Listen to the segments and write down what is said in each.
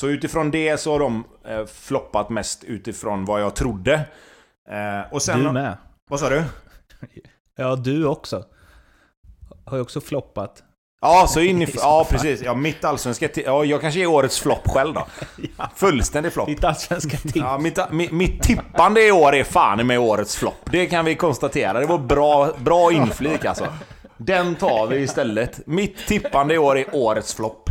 Så utifrån det så har de eh, floppat mest utifrån vad jag trodde. Eh, och sen... Du med. Vad sa du? Ja, du också. Har ju också floppat. Ja, så in i... Ja, precis. Ja, mitt allsvenska... Ja, jag kanske är årets flopp själv då. Fullständig flopp. Ditt allsvenska tips. Ja, mitt, mitt, mitt tippande i år är fan med årets flopp. Det kan vi konstatera. Det var bra, bra inflik alltså. Den tar vi istället. Mitt tippande i år är årets flopp.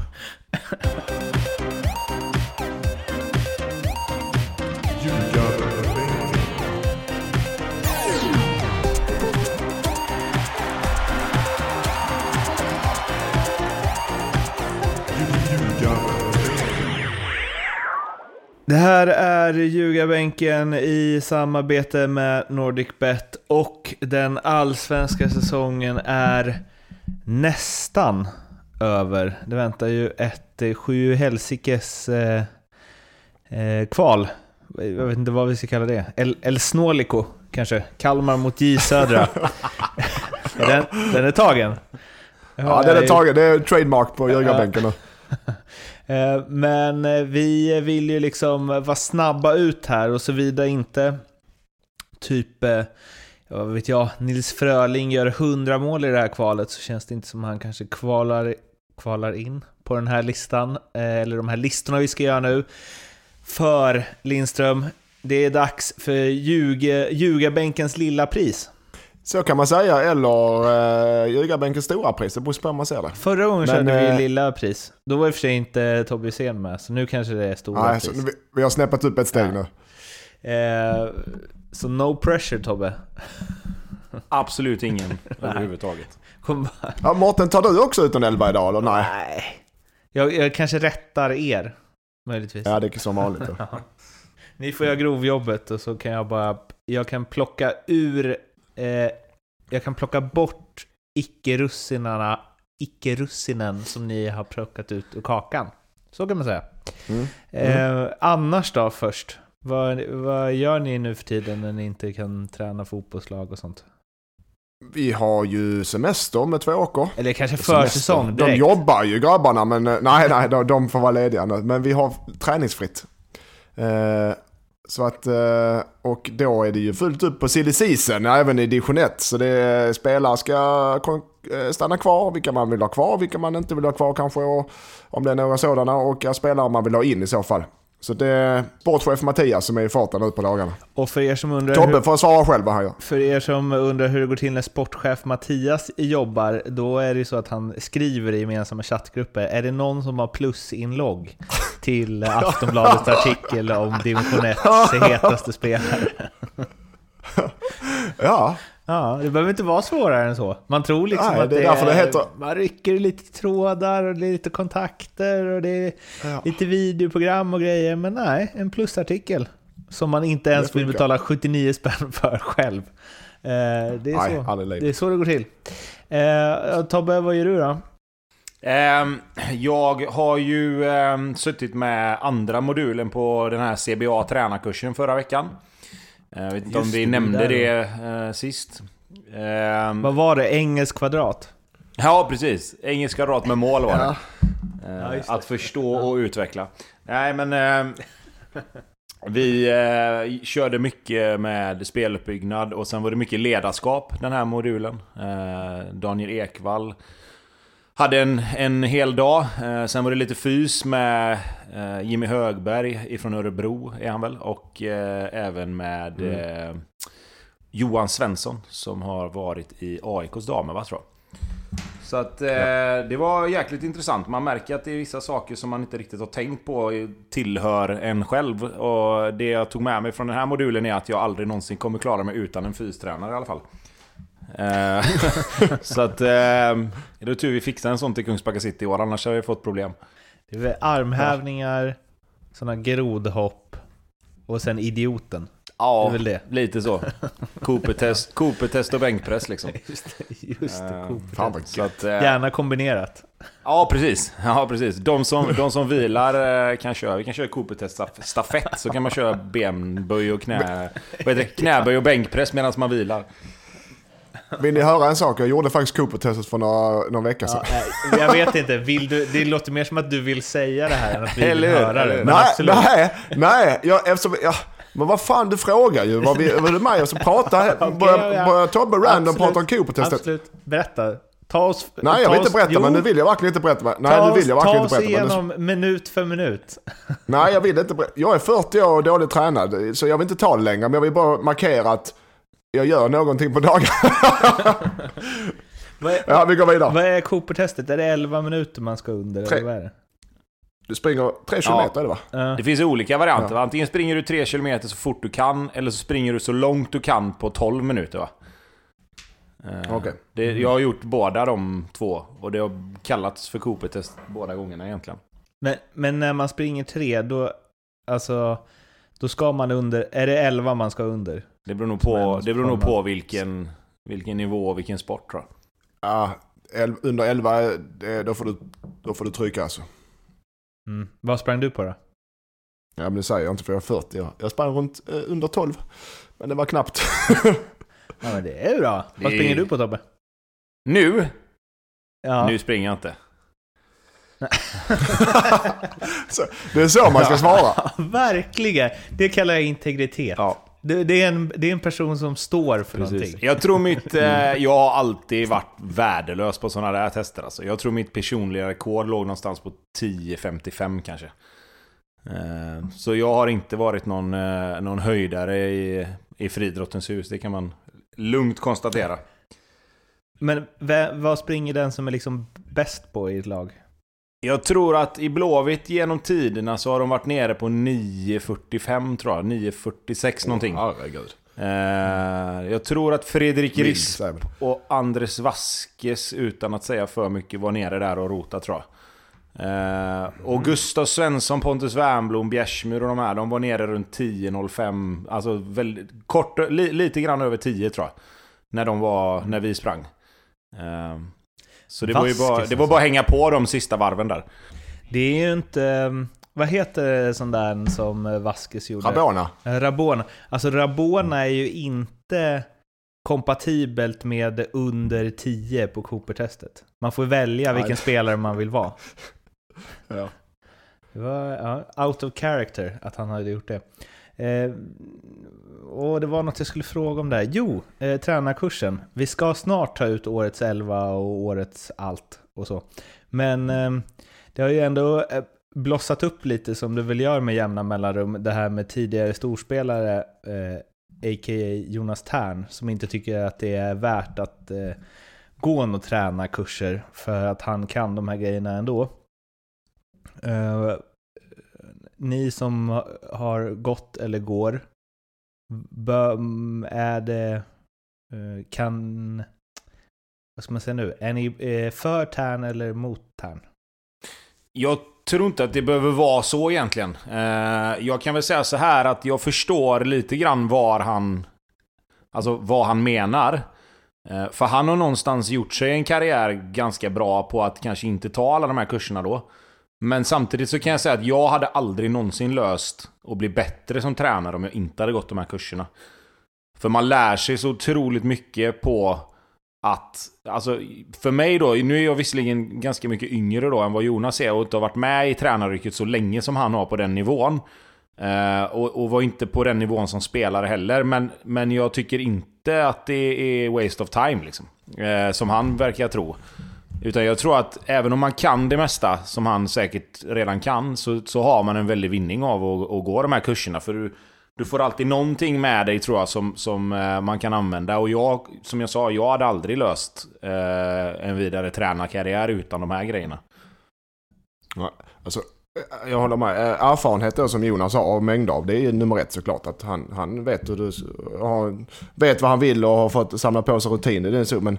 Det här är Ljugarbänken i samarbete med NordicBet och den allsvenska säsongen är nästan över. Det väntar ju ett eh, sju helsikes eh, eh, kval. Jag vet inte vad vi ska kalla det. El, El Snåliko kanske. Kalmar mot J Södra. den, den är tagen. Ja, den är tagen. Det är trademark på ljugarbänken nu. Eh, men eh, vi vill ju liksom vara snabba ut här och såvida inte typ, eh, vad vet jag, Nils Fröling gör 100 mål i det här kvalet så känns det inte som han kanske kvalar, kvalar in på den här listan, eller de här listorna vi ska göra nu. För Lindström, det är dags för ljuge, ljugarbänkens lilla pris. Så kan man säga, eller uh, ljugarbänkens stora pris. Det beror på hur man ser det. Förra gången Men, körde vi eh, lilla pris. Då var i och för sig inte Tobbe Hysén med, så nu kanske det är stora Nej, pris. så vi, vi har snäppat upp ett steg nu. Eh, så no pressure Tobbe. Absolut ingen överhuvudtaget. Kom bara, Ja, Mårten, tar du också ut en elva idag eller nej? nej. Jag, jag kanske rättar er, möjligtvis. Ja, det är som vanligt. Då. Ni får göra grovjobbet och så kan jag bara... Jag kan plocka ur... Eh, jag kan plocka bort icke-russinarna, icke-russinen som ni har plockat ut ur kakan. Så kan man säga. Mm. Eh, annars då först? Vad, vad gör ni nu för tiden när ni inte kan träna fotbollslag och sånt? Vi har ju semester med två veckor. Eller kanske försäsong De direkt? jobbar ju grabbarna, men eh, nej, nej, de, de får vara lediga nu. Men vi har träningsfritt. Eh, så att, eh, och då är det ju fullt upp på silly season, även i division 1. Så det är, spelare ska eh, stanna kvar, vilka man vill ha kvar, vilka man inte vill ha kvar kanske. Och, om det är några sådana, och spelare man vill ha in i så fall. Så det är sportchef Mattias som är i farten nu på dagarna. Och för er som undrar... Tobbe hur- får svara själv vad han gör. För er som undrar hur det går till när sportchef Mattias jobbar, då är det ju så att han skriver i gemensamma chattgrupper. Är det någon som har plusinlogg till Aftonbladets artikel om division 1 hetaste spelare? Ja, Ja, det behöver inte vara svårare än så. Man tror liksom Nej, att det är därför det heter- Man rycker lite trådar och det är lite kontakter och det är Ja. lite videoprogram och grejer. Men nej, en plusartikel. Som man inte ens vill betala 79 spänn för själv. Eh, det, är Nej, så. det är så det går till. Eh, Tobbe, vad gör du då? Ehm, jag har ju ehm, suttit med andra modulen på den här CBA tränarkursen förra veckan. Eh, Jag vet inte om vi det, nämnde där. det eh, sist. Ehm, Vad var det? Engelsk kvadrat? ja, precis. Engelska rad med mål var det. Ja. Eh, Ja, det. att förstå och utveckla. Nej, men... ehm, vi eh, körde mycket med speluppbyggnad och sen var det mycket ledarskap den här modulen. Eh, Daniel Ekvall hade en, en hel dag. Eh, sen var det lite fys med eh, Jimmy Högberg ifrån Örebro är han väl. Och eh, även med eh, Johan Svensson som har varit i AIKs damer va tror jag. Så att eh, det var jäkligt intressant. Man märker att det är vissa saker som man inte riktigt har tänkt på tillhör en själv. Och det jag tog med mig från den här modulen är att jag aldrig någonsin kommer klara mig utan en fystränare i alla fall. Eh, så att... Eh, det är tur vi fixade en sån till Kungsbacka City i år, annars hade vi fått problem. Det är armhävningar, sådana grodhopp och sen idioten. Ja, lite så. Cooper-test Cooper och bänkpress liksom. Just det, just det. Vad Så att, eh, Gärna kombiserat. Ja, precis. Ja, precis. De som, de som vilar kan köra. Vi kan köra Cooper-test staf- stafett, så kan man köra benböj och knä... Knäböj och bänkpress medan man vilar. Vill ni höra en sak? Jag gjorde faktiskt Cooper-testet för några, några veckor sedan. Ja, jag vet inte, vill du, det låter mer som att du vill säga det här än att vi vill höra det. Nej, absolut. nej, nej. Jag, eftersom, ja, men vad fan, du frågar ju. Var, vi, var det mig som pratade? Ja. börjar Tobbe random prata om Cooper-testet? Absolut. Berätta. Ta oss... Nej, jag vill inte oss- berätta, Jo, men nu vill jag verkligen inte berätta. Nej, ta nu oss- vill jag verkligen inte Ta oss berätta. Men nu, igenom minut för minut. nej, jag vill inte berätta. Jag är 40 år och dåligt tränad, så jag vill inte ta det längre. Men jag vill bara markera att jag gör någonting på dagarna. Vad är, ja, vi går vidare. vad är Cooper-testet? Är det 11 minuter man ska under? Tre. Eller vad är det? Du springer 3 kilometer är det va? Ja. Det finns olika varianter. va? Antingen springer du 3 km så fort du kan, eller så springer du så långt du kan på 12 minuter va? Eh, Okej. det, jag har gjort båda de två, och det har kallats för Cooper-test båda gångerna egentligen. Men, men när man springer tre, då... Alltså... Då ska man under... Är det 11 man ska under? Det beror nog på, det beror nog på vilken, vilken nivå och vilken sport tror jag. Ja, el- under 11, eh, då får du, då får du trycka alltså. Mm. Vad sprang du på då? Ja, men det säger jag inte för jag är 40. Jag, jag sprang runt eh, under 12. Men det var knappt. Ja men det är ju bra. Vad Det- springer du på Tobbe? Nu? Ja. Nu springer jag inte. så, det är så man ska svara. Ja, verkligen! Det kallar jag integritet. Ja, Det, det, är en, det är en person som står för någonting. Jag tror mitt... Eh, jag har alltid varit värdelös på sådana där tester alltså. Jag tror mitt personliga rekord låg någonstans på 10.55 kanske. Eh, så jag har inte varit någon, eh, någon höjdare i, i friidrottens hus, det kan man lugnt konstatera. Men vad springer den som är liksom bäst på i ett lag? Jag tror att i Blåvitt genom tiderna så har de varit nere på 9.45 tror jag. 9.46 någonting. Herregud. Eh, jag tror att Fredrik Risp och Andres Vaskes, utan att säga för mycket, var nere där och rota tror jag. Eh, och Gustav Svensson, Pontus Wernbloom, Bjärsmyr och de här, de var nere runt 10.05. Alltså väldigt kort, li, lite grann över 10 tror jag. När de var, när vi sprang. Eh, så det var ju bara, det var bara att hänga på de sista varven där. Det är ju inte... um, Vad heter sån där som eh, Vaskes gjorde? Rabona. Eh, Rabona. Alltså Rabona är ju inte kompatibelt med under 10 på Cooper-testet. Man får välja vilken Nej. spelare man vill vara. Ja. Det var ja, out of character att han hade gjort det. Eh, och det var något jag skulle fråga om där. Jo, eh, tränarkursen. Vi ska snart ta ut årets 11 och årets allt och så. Men eh, det har ju ändå eh, blossat upp lite som det väl gör med jämna mellanrum. Det här med tidigare storspelare, eh, a.k.a. Jonas Tern, som inte tycker att det är värt att eh, gå några tränarkurser för att han kan de här grejerna ändå. Eh, ni som har gått eller går, bö, är det, eh, kan, vad ska man säga nu, är ni eh, för tärn eller mot tärn? Jag tror inte att det behöver vara så egentligen. Eh, jag kan väl säga så här att jag förstår lite grann var han... Alltså vad han menar. För han har någonstans gjort sig en karriär ganska bra på att kanske inte ta alla de här kurserna då. Men samtidigt så kan jag säga att jag hade aldrig någonsin löst att bli bättre som tränare om jag inte hade gått de här kurserna. För man lär sig så otroligt mycket på att, alltså för mig då, nu är jag visserligen ganska mycket yngre då än vad Jonas är och inte har varit med i tränaryrket så länge som han har på den nivån. Eh, och, och var inte på den nivån som spelare heller, men, men jag tycker inte att det är waste of time liksom. Eh, som han verkar tro. Utan jag tror att även om man kan det mesta, som han säkert redan kan, så, så har man en väldig vinning av att, att gå de här kurserna. För du, du får alltid någonting med dig tror jag som, som eh, man kan använda. Och jag, som jag sa, jag hade aldrig löst eh, en vidare tränarkarriär utan de här grejerna. Ja, alltså, eh, jag håller med. Eh, erfarenhet som Jonas har av mängder av, det är nummer ett såklart. Att han, han vet, hur du, har, vet vad han vill och har fått samla på sig rutiner. Det är så, men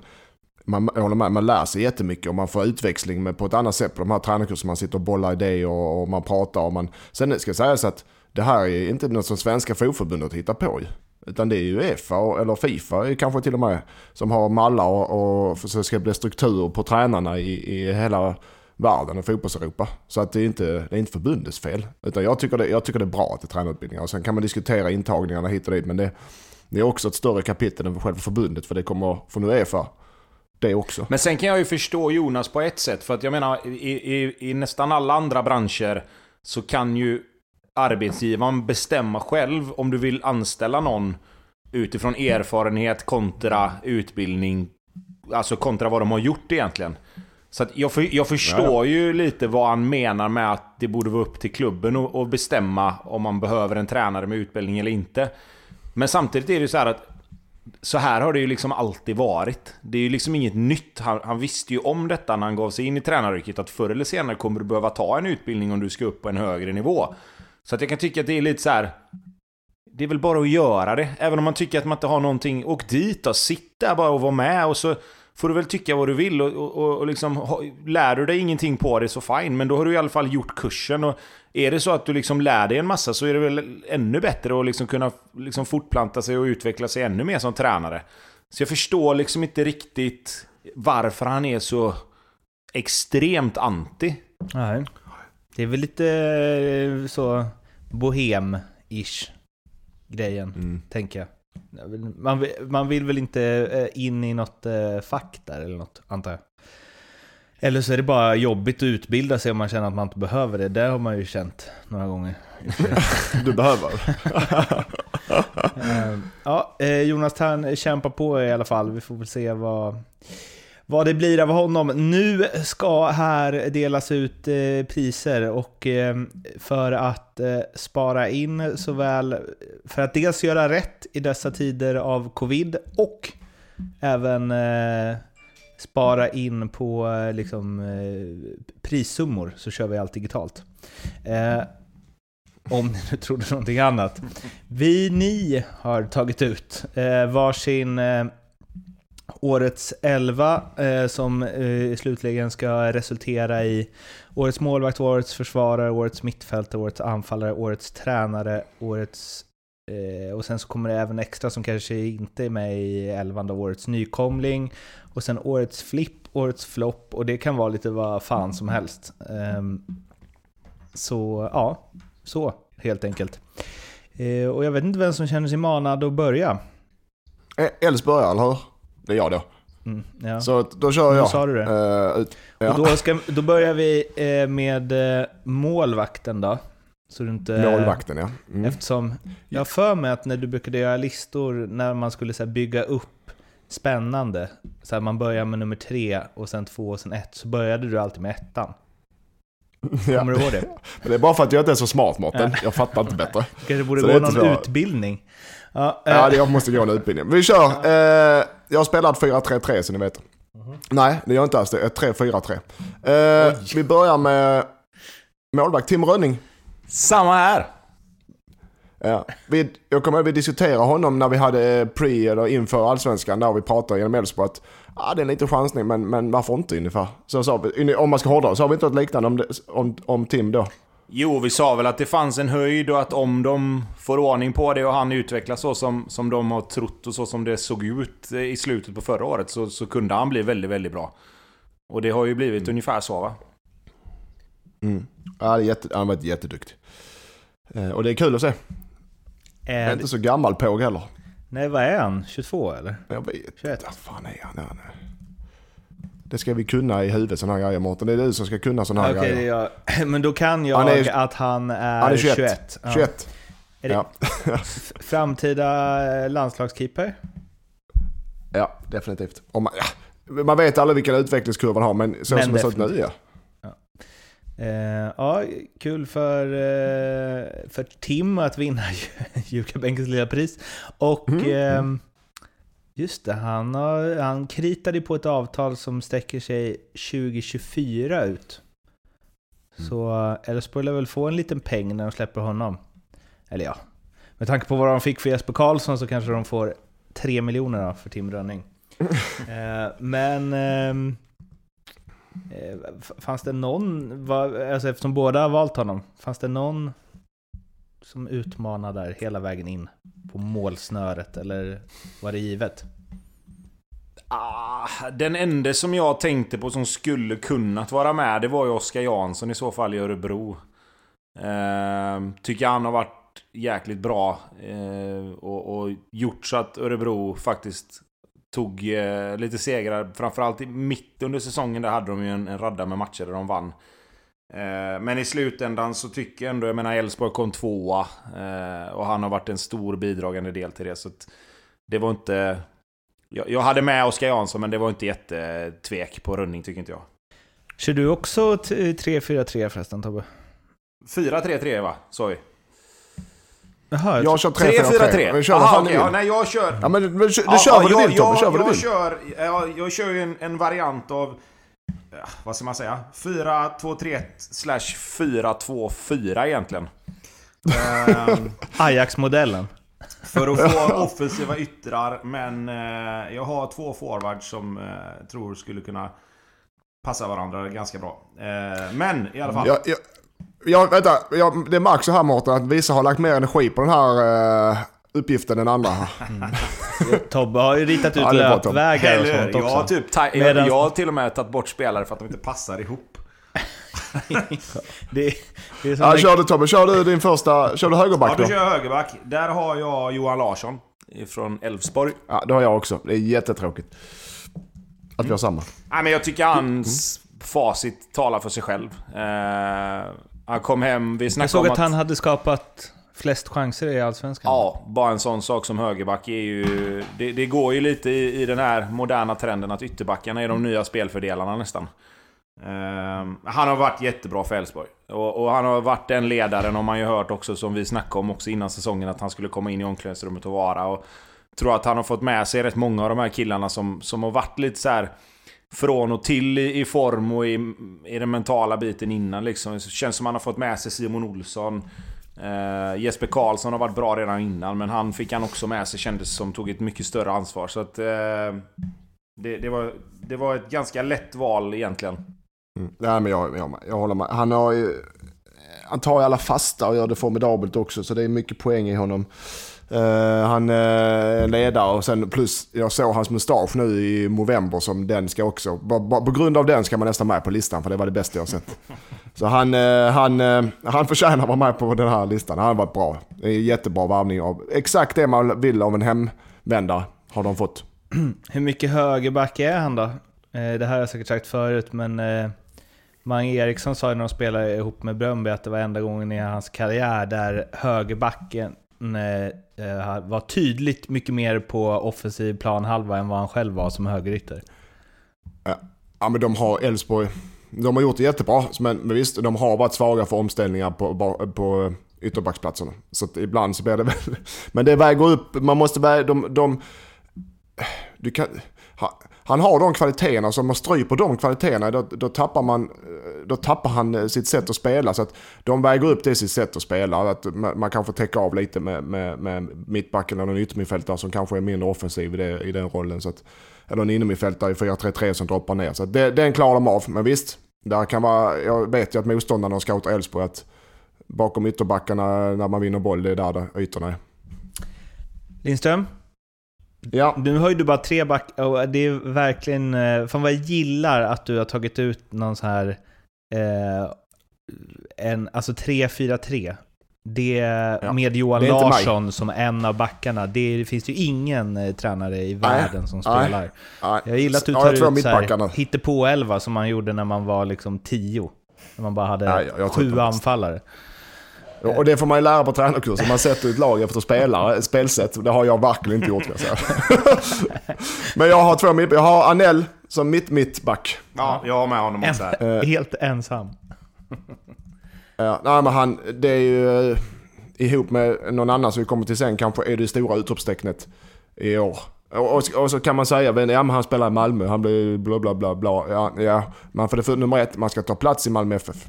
man, jag håller med, man lär sig jättemycket och man får utväxling med, på ett annat sätt på de här tränarkurserna. Man sitter och bollar idéer och, och man pratar. Och man, sen ska sägas att det här är inte något som Svenska Fotbollförbundet hittar på ju. Utan det är ju Uefa eller Fifa kanske till och med som har mallar och, och för det bli struktur på tränarna i, i hela världen och fotbolls-Europa. Så att det är inte, det är inte förbundets fel. Utan jag tycker, det, jag tycker det är bra att det är tränarutbildningar. Och sen kan man diskutera intagningarna hit och dit. Men det, Det är också ett större kapitel än själva förbundet för det kommer från Uefa. Det också. Men sen kan jag ju förstå Jonas på ett sätt. För att jag menar, i, i, i nästan alla andra branscher så kan ju arbetsgivaren bestämma själv om du vill anställa någon utifrån erfarenhet kontra utbildning. Alltså kontra vad de har gjort egentligen. Så jag, för, jag förstår ju lite vad han menar med att det borde vara upp till klubben att bestämma om man behöver en tränare med utbildning eller inte. Men samtidigt är det ju så här att så här har det ju liksom alltid varit. Det är ju liksom inget nytt. Han, han, visste ju om detta när han gav sig in i tränaryrket att förr eller senare kommer du behöva ta en utbildning om du ska upp på en högre nivå. Så att jag kan tycka att det är lite så här. Det är väl bara att göra det. Även om man tycker att man inte har någonting. Åk dit då, sitt där bara och var med och så får du väl tycka vad du vill och, och, och liksom, lär du dig ingenting på det så fine. Men då har du i alla fall gjort kursen. Och är det så att du liksom lär dig en massa så är det väl ännu bättre att liksom kunna liksom fortplanta sig och utveckla sig ännu mer som tränare. Så jag förstår liksom inte riktigt varför han är så extremt anti. Nej. Det är väl lite eh, så bohem-ish grejen, mm. tänker jag. Man vill, man vill väl inte eh, in i något eh, fack där eller något, antar jag. Eller så är det bara jobbigt att utbilda sig om man känner att man inte behöver det. Det har man ju känt några gånger. du behöver. ja, Jonas Tern kämpar på i alla fall. Vi får väl se vad, vad det blir av honom. Nu ska här delas ut eh, priser och eh, för att eh, spara in såväl för att dels göra rätt i dessa tider av covid och även eh, spara in på eh, liksom, eh, prissummor så kör vi allt digitalt. Eh, om ni nu trodde någonting annat. Vi, ni, har tagit ut varsin årets 11 eh, som eh, slutligen ska resultera i årets målvakt, årets försvarare, årets mittfältare, årets anfallare, årets tränare, årets... Eh, och sen så kommer det även extra som kanske inte är med i 11 då, årets nykomling. Och sen årets flipp, årets flopp och det kan vara lite vad fan som helst. Ehm, så ja, så helt enkelt. Eh, och jag vet inte vem som känner sig manad att börja. Els börjar, eller hur? Det är jag då. Mm, ja. Så då kör jag. Då sa du det. Uh, ja. Och då, ska, då börjar vi eh, med eh, målvakten då. Så du inte, Målvakten ja. Mm. Eftersom jag för mig att när du brukade göra listor när man skulle så bygga upp spännande, så här, man börjar med nummer tre och sen två och sen ett, så började du alltid med ettan. Kommer ja. du ihåg det? Men det är bara för att jag inte är så smart Mårten, jag fattar inte bättre. Kanske borde så gå någon utbildning. Ja, äh. ja, jag måste gå en utbildning. Vi kör. Eh, jag har spelat 4-3-3 så ni vet. Mm. Nej, det gör jag inte alls. Det är 3-4-3. Eh, vi börjar med målvakt Tim Rönning. Samma här. Ja. Vi, jag kommer ihåg vi diskuterade honom när vi hade pre eller inför allsvenskan där vi pratade genom Elfsborg att ah, det är en liten chansning men, men varför inte ungefär. Så sa vi, om man ska hårdra så har vi inte något liknande om, det, om, om Tim då. Jo, vi sa väl att det fanns en höjd och att om de får ordning på det och han utvecklas så som, som de har trott och så som det såg ut i slutet på förra året så, så kunde han bli väldigt, väldigt bra. Och det har ju blivit mm. ungefär så va? Mm. Ja, det är jätte, han har varit jätteduktig. Eh, och det är kul att se. Är är inte så gammal påg heller. Nej, vad är han? 22 eller? Jag vet 21. Vad fan är han? han är... Det ska vi kunna i huvudet sådana här grejer Mårten. Det är du som ska kunna sådana här okay, grejer. Jag, men då kan jag han är, att han är, han är 21. 21. Ja. 21. Är det ja. framtida eh, landslagskeeper? Ja, definitivt. man, ja, man vet aldrig vilken utvecklingskurva han har, men så men som det ser ut nu ja. Ja. Eh, ja, kul för, eh, för Tim att vinna Jukabänkens lilla pris. Och mm. eh, Just det, han, har, han kritade på ett avtal som sträcker sig 2024 ut. Mm. Så Elfsborg lär väl få en liten peng när de släpper honom. Eller ja, med tanke på vad de fick för Jesper Karlsson så kanske de får 3 miljoner för Tim Rönning. eh, men... Eh, fanns det någon, alltså eftersom båda har valt honom, fanns det någon som utmanar där hela vägen in på målsnöret, eller var det givet? Ah, den enda som jag tänkte på som skulle kunnat vara med, det var ju Oskar Jansson i så fall i Örebro. Eh, tycker han har varit jäkligt bra. Eh, och, och gjort så att Örebro faktiskt tog eh, lite segrar. Framförallt i mitt under säsongen där hade de ju en, en radda med matcher där de vann. Eh, men i slutändan så tycker jag ändå, jag menar Elfsborg kom tvåa. Eh, och han har varit en stor bidragande del till det. Så att det var inte... Jag, jag hade med Oskar Jansson men det var inte jättetvek på rundning tycker inte jag. Kör du också 3-4-3 förresten Tobbe? 4-3-3 va? Sa vi. Jaha, Jag kör 3-4-3. 3-4-3. Men kör vad Aha, okej, du ja, nej jag kör... Ja men, men du Ja, kör ja, vad du vill Tobbe, kör vad du jag, vill. Kör, jag, jag kör ju en, en variant av... ja, Vad ska man säga? 4-2-3-1 slash 4-2-4 egentligen. Ehm, Ajax-modellen. för att få offensiva yttrar, men eh, jag har två forwards som eh, tror skulle kunna passa varandra ganska bra. Eh, men i alla fall. Jag, jag, jag, vänta, jag, det märks så här Mårten att vissa har lagt mer energi på den här eh, uppgiften än andra. Tobbe har ju ritat ut Ja, löpvägar och Eller, sånt jag, har också. typ Medan- jag har till och med tagit bort spelare för att de inte passar ihop. Det, det är som Ja, kör du Tobbe, kör du din första, kör du Ja, högerback då då? kör jag högerback. Där har jag Johan Larsson från Elfsborg. Ja, det har jag också. Det är jättetråkigt. Att vi har samma. Nej, men jag tycker hans facit talar för sig själv. Eh, han kom hem, vi jag snackade såg om att han hade skapat flest chanser i Allsvenskan. Ja, bara en sån sak som högerback är ju... Det, det går ju lite i, i den här moderna trenden att ytterbackarna är de nya spelfördelarna nästan. Ehm, han har varit jättebra för Elfsborg. Och, och han har varit den ledaren, har man ju hört också, som vi snackade om också innan säsongen, att han skulle komma in i omklädningsrummet och vara. Och tror att han har fått med sig rätt många av de här killarna som, som har varit lite så här från och till i, i form och i, i den mentala biten innan liksom. Det känns som han har fått med sig Simon Olsson. Eh, Jesper Karlsson har varit bra redan innan, men han fick han också med sig kändes som tog ett mycket större ansvar. Så att... Eh, det, det, var, det var ett ganska lätt val egentligen. Mm. Nej men jag, jag, jag håller med. Han, har, ju- eh, han tar ju alla fasta och gör det formidabelt också. Så det är mycket poäng i honom. Eh, han eh, är ledare och sen plus jag såg hans mustasch nu i november som den ska också. Bara, på grund av den ska man nästan med på listan för det var det bästa jag sett. Så han, eh, han, han förtjänar att vara med på den här listan. Han har varit bra. Det är jättebra varvning av exakt det man vill av en hemvändare har de fått. Hur mycket högerback är han då? Det här har jag säkert sagt förut, men Mange Eriksson sa ju när de spelade ihop med Bröndby att det var enda gången i hans karriär där högerbacken Eh, eh, var tydligt mycket mer på offensiv planhalva än vad han själv var som högerytter. Ja men de har Elfsborg, de har gjort det jättebra. Men, men visst, de har varit svaga för omställningar på, på, på ytterbacksplatserna. Så att ibland så blir det väl... Men det väger upp, man måste väga... De, de, du kan, ha- han har de kvaliteterna, så om man stryper de kvaliteterna då, då, tappar man, eh, då tappar han eh, sitt sätt att spela. Så att de väger upp det sitt sätt att spela. Att man, man kan få täcka av lite med, med, med mittbacken eller en yttermittfältare som kanske är mindre offensiv i, det, i den rollen. Så att, eller en innermittfältare i 4-3-3 som droppar ner. Så att det, den klarar de av. Men visst, där kan vara, jag vet ju att motståndarna och scoutar Elfsborg att bakom ytterbackarna när man vinner boll, det är där ytorna är. Lindström, Ja, nu har ju du bara tre back och det är verkligen... eh, Fan vad jag gillar att du har tagit ut någon så här... Eh, en, alltså 3-4-3. Det Ja. med Johan. Larsson som en av backarna. Det, det finns ju ingen eh, tränare i världen som spelar. nej. Jag gillar att du Ja, tar tror ut så här, hittepå 11 som man gjorde när man var liksom 10. När man bara hade Nej, sju anfallare. Och det får man ju lära på tränarkursen. Man sätter ett lag efter spelare, spelsätt. Det har jag verkligen inte gjort kan jag säga. Men jag har två mitt, Jag har Anel som mitt mittback. Ja, jag har med honom också här. En, helt ensam. Ja, nej men han, det är ju eh, ihop med någon annan som vi kommer till sen kanske är det stora utropstecknet i år. Och, och, och så kan man säga, ja men han spelar i Malmö, han blir bla bla bla bla. Ja, ja. Men för det för nummer ett, man ska ta plats i Malmö FF.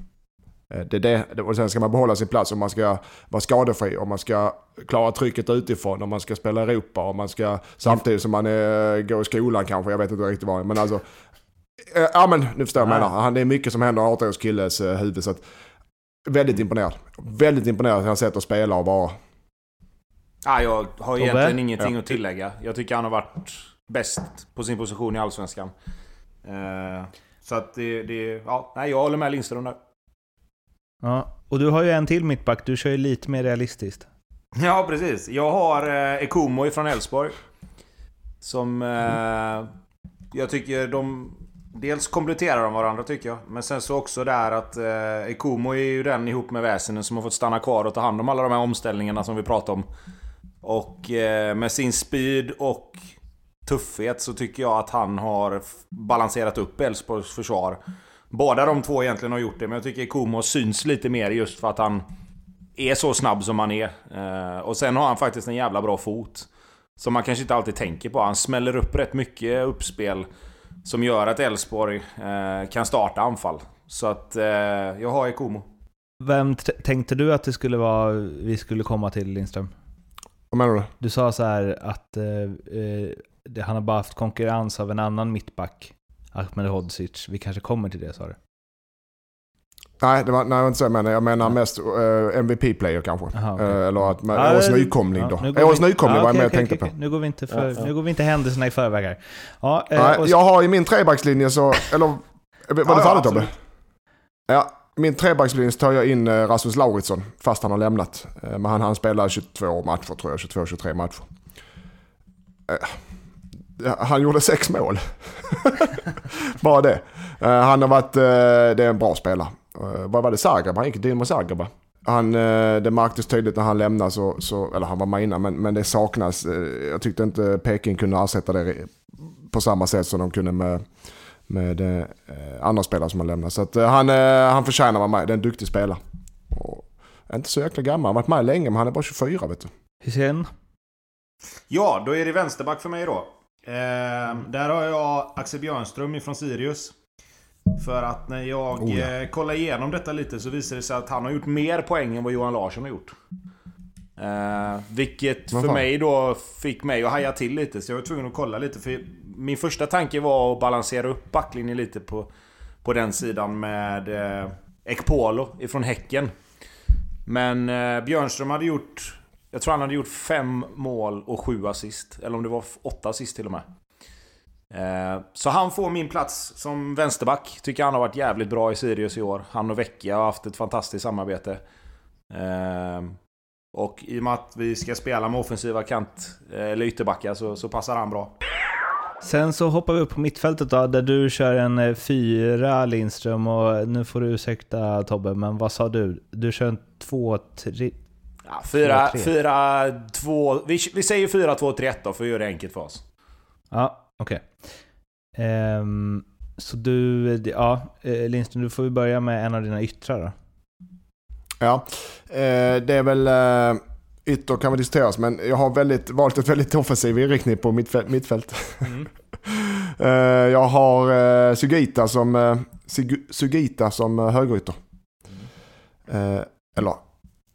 Eh, Det det, och sen ska man behålla sin plats och man ska vara skadefri och man ska klara trycket utifrån och man ska spela i Europa och man ska samtidigt som man är, går i skolan kanske, jag vet inte riktigt vad. Men alltså, eh, ja men nu förstår jag vad jag menar. Han, det är mycket som händer i 18-års killes eh, huvud. Så att, väldigt imponerad. Väldigt imponerad av hans sätt att spela och vara. Ja, jag har egentligen ingenting Ja. att tillägga. Jag tycker han har varit bäst på sin position i Allsvenskan. Eh, så att det, det... Ja, nej, jag håller med Lindström där. Ja. Och du har ju en till mittback, du kör ju lite mer realistiskt. Ja, precis. Jag har eh, Ekomo ifrån Elfsborg. Som... Eh, jag tycker de... Dels kompletterar de varandra tycker jag. Men sen så också där att eh, Ekomo är ju den ihop med Väsenen som har fått stanna kvar och ta hand om alla de här omställningarna som vi pratade om. Och eh, med sin speed och tuffhet så tycker jag att han har balanserat upp Elfsborgs försvar. Båda de två egentligen har gjort det, men jag tycker Komo syns lite mer just för att han är så snabb som han är. Eh, och sen har han faktiskt en jävla bra fot. Som man kanske inte alltid tänker på. Han smäller upp rätt mycket uppspel. Som gör att Elfsborg eh, kan starta anfall. Så att eh, jag har Ekomo. Vem t- tänkte du att det skulle vara vi skulle komma till Lindström? Vad menar du? Du sa så här att eh, det, han har bara haft konkurrens av en annan mittback, Ahmed Hodzic. Vi kanske kommer till det sa du? Nej, det var, nej, det var inte så jag menar. Jag menar mest eh, MVP-player kanske. Aha, okej. Eh, eller att man, Ja, årets nykomling då. nu årets vi- nykomling ja, var jag med och okej, tänkte okej. på. Nu går, vi inte för, Ja, nu går vi inte händelserna i förväg här. Ja, eh, Nej, jag har i min trebackslinje så... Eller var det Ja, färdigt Tobbe? Ja, min trebackslinje så tar jag in eh, Rasmus Lauritsson fast han har lämnat. Eh, Men han, han spelar 22 matcher tror jag, 22-23 matcher. Eh, Han gjorde sex mål. Bara det. Eh, Han har varit, eh, det är en bra spelare. Vad var det, Zagreb? Han gick till Dinamo Zagreb? Han, det märktes tydligt när han lämnade, så, så, eller han var med innan, men, men det saknas. Jag tyckte inte Peking kunde ersätta det på samma sätt som de kunde med, med andra spelare som har lämnat. Så att, han, han förtjänar att vara med, det är en duktig spelare. Och, är inte så jäkla gammal, han har varit med länge men han är bara 24 vet du. Hussein? Ja, då är det vänsterback för mig då. Eh, där har jag Axel Björnström ifrån Sirius. För att när jag Oh, ja. eh, kollar igenom detta lite så visar det sig att han har gjort mer poäng än vad Johan Larsson har gjort. Eh, vilket för mig då fick mig att haja till lite, så jag var tvungen att kolla lite. För min första tanke var att balansera upp backlinjen lite på, på den sidan med eh, Ekpolo ifrån Häcken. Men eh, Björnström hade gjort... Jag tror han hade gjort fem mål och sju assist. Eller om det var åtta assist till och med. Eh, så han får min plats som vänsterback. Tycker han har varit jävligt bra i Sirius i år. Han och Vecchia har haft ett fantastiskt samarbete. Eh, och i och med att vi ska spela med offensiva kant, eh, eller ytterbackar, så, så passar han bra. Sen så hoppar vi upp på mittfältet då, där du kör en fyra Lindström och nu får du ursäkta Tobbe, men vad sa du? Du kör en två, tre... Ja, fyra, Fyra, tre. fyra, två... Vi, vi säger 4-2-3-1 då, för att göra det enkelt för oss. Ja, okej. Ehm, så du, ja, eh, Lindström, du får ju börja med en av dina yttrar då. Ja, eh, det är väl eh, ytter kan väl diskuteras men jag har väldigt, valt ett väldigt offensiv inriktning på mittfält. mittfält. eh, jag har eh, Sugita som, eh, Sugita som högerytter. Eh, eller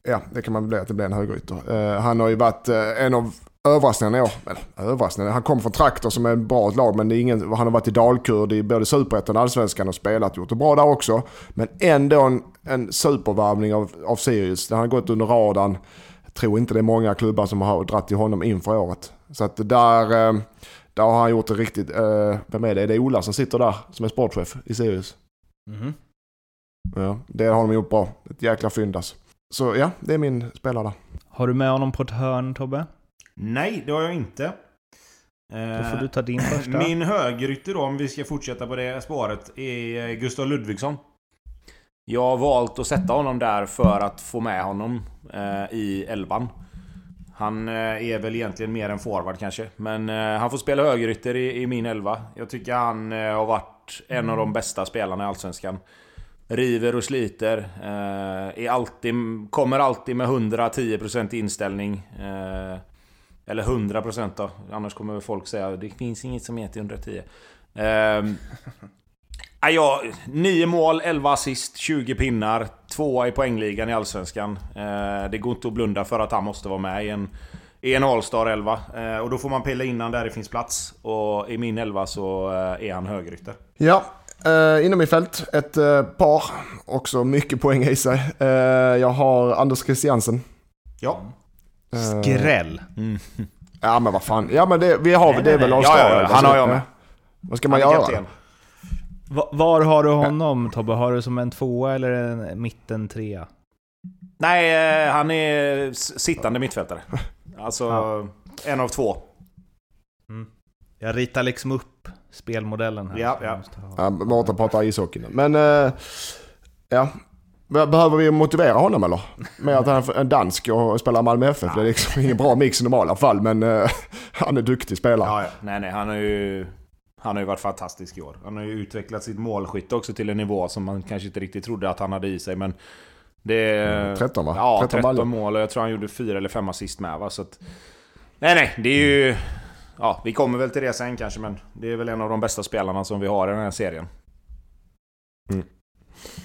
ja, det kan man väl bli att det blir en högerytter. Eh, han har ju varit eh, en av överraskningarna i år. Eller överraskningarna, han kom från Traktor som är ett bra lag men det är ingen, han har varit i Dalkurd i både Superettan och Allsvenskan och spelat, gjort det bra där också. Men ändå en, en supervarvning av, av Sirius. Han har gått under radarn. Jag tror inte det är många klubbar som har dragit till honom inför året. Så att där, eh, där har han gjort det riktigt. Vem är det? Är det Ola som sitter där som är sportchef i Sirius? Mhm. Ja, det har de gjort bra. Ett jäkla fynd alltså. Så ja, det är min spelare. Har du med honom på ett hörn Tobbe? Nej, det har jag inte. Då får du ta din första. Min högerytter då, om vi ska fortsätta på det spåret, är Gustav Ludvigsson. Jag har valt att sätta honom där för att få med honom eh, i elvan. Han eh, är väl egentligen mer en forward kanske. Men eh, han får spela högerytter i, i min elva. Jag tycker han eh, har varit en av de bästa spelarna i Allsvenskan. River och sliter. Eh, är alltid, kommer alltid med 110% inställning. Eh, eller 100% då. Annars kommer väl folk säga det finns inget som heter 110. Eh, ja, 9 mål, 11 assist, 20 pinnar. Tvåa i poängligan i Allsvenskan. Eh, det går inte att blunda för att han måste vara med i en, i en All-star 11. Eh, och då får man pilla innan där det finns plats. Och i min 11 så eh, är han högerytter. Ja, eh, inom i fält ett eh, par. Också mycket poäng i sig. Eh, jag har Anders Christiansen. Ja. Skräll. Ja men vad fan. Ja men det, vi har, Nej, det är nej, väl. All-Star. Ja, ja? Han har jag med. Vad ska man Han göra? Var har du honom Tobbe? Har du som en tvåa eller en mitten trea? Nej, han är sittande mittfältare. Alltså, Ja. en av två. Jag ritar liksom upp spelmodellen här. Ja, ja. Ja, Mårten pratar ishockey nu. Men, eh, ja. Be- Behöver vi motivera honom eller? Med att han är en dansk och spelar Malmö FF. Det är liksom ingen bra mix i normala fall, men eh, han är duktig spelare. Ja, ja. Nej, nej, han har ju... Han har ju varit fantastisk i år. Han har ju utvecklat sitt målskytte också till en nivå som man kanske inte riktigt trodde att han hade i sig. Men det. Mm, 13 va? Ja, 13 13, baller. mål och jag tror han gjorde fyra eller fem assist med va. Så att, nej, nej, det är ju... Ja, vi kommer väl till det sen kanske, men det är väl en av de bästa spelarna som vi har i den här serien.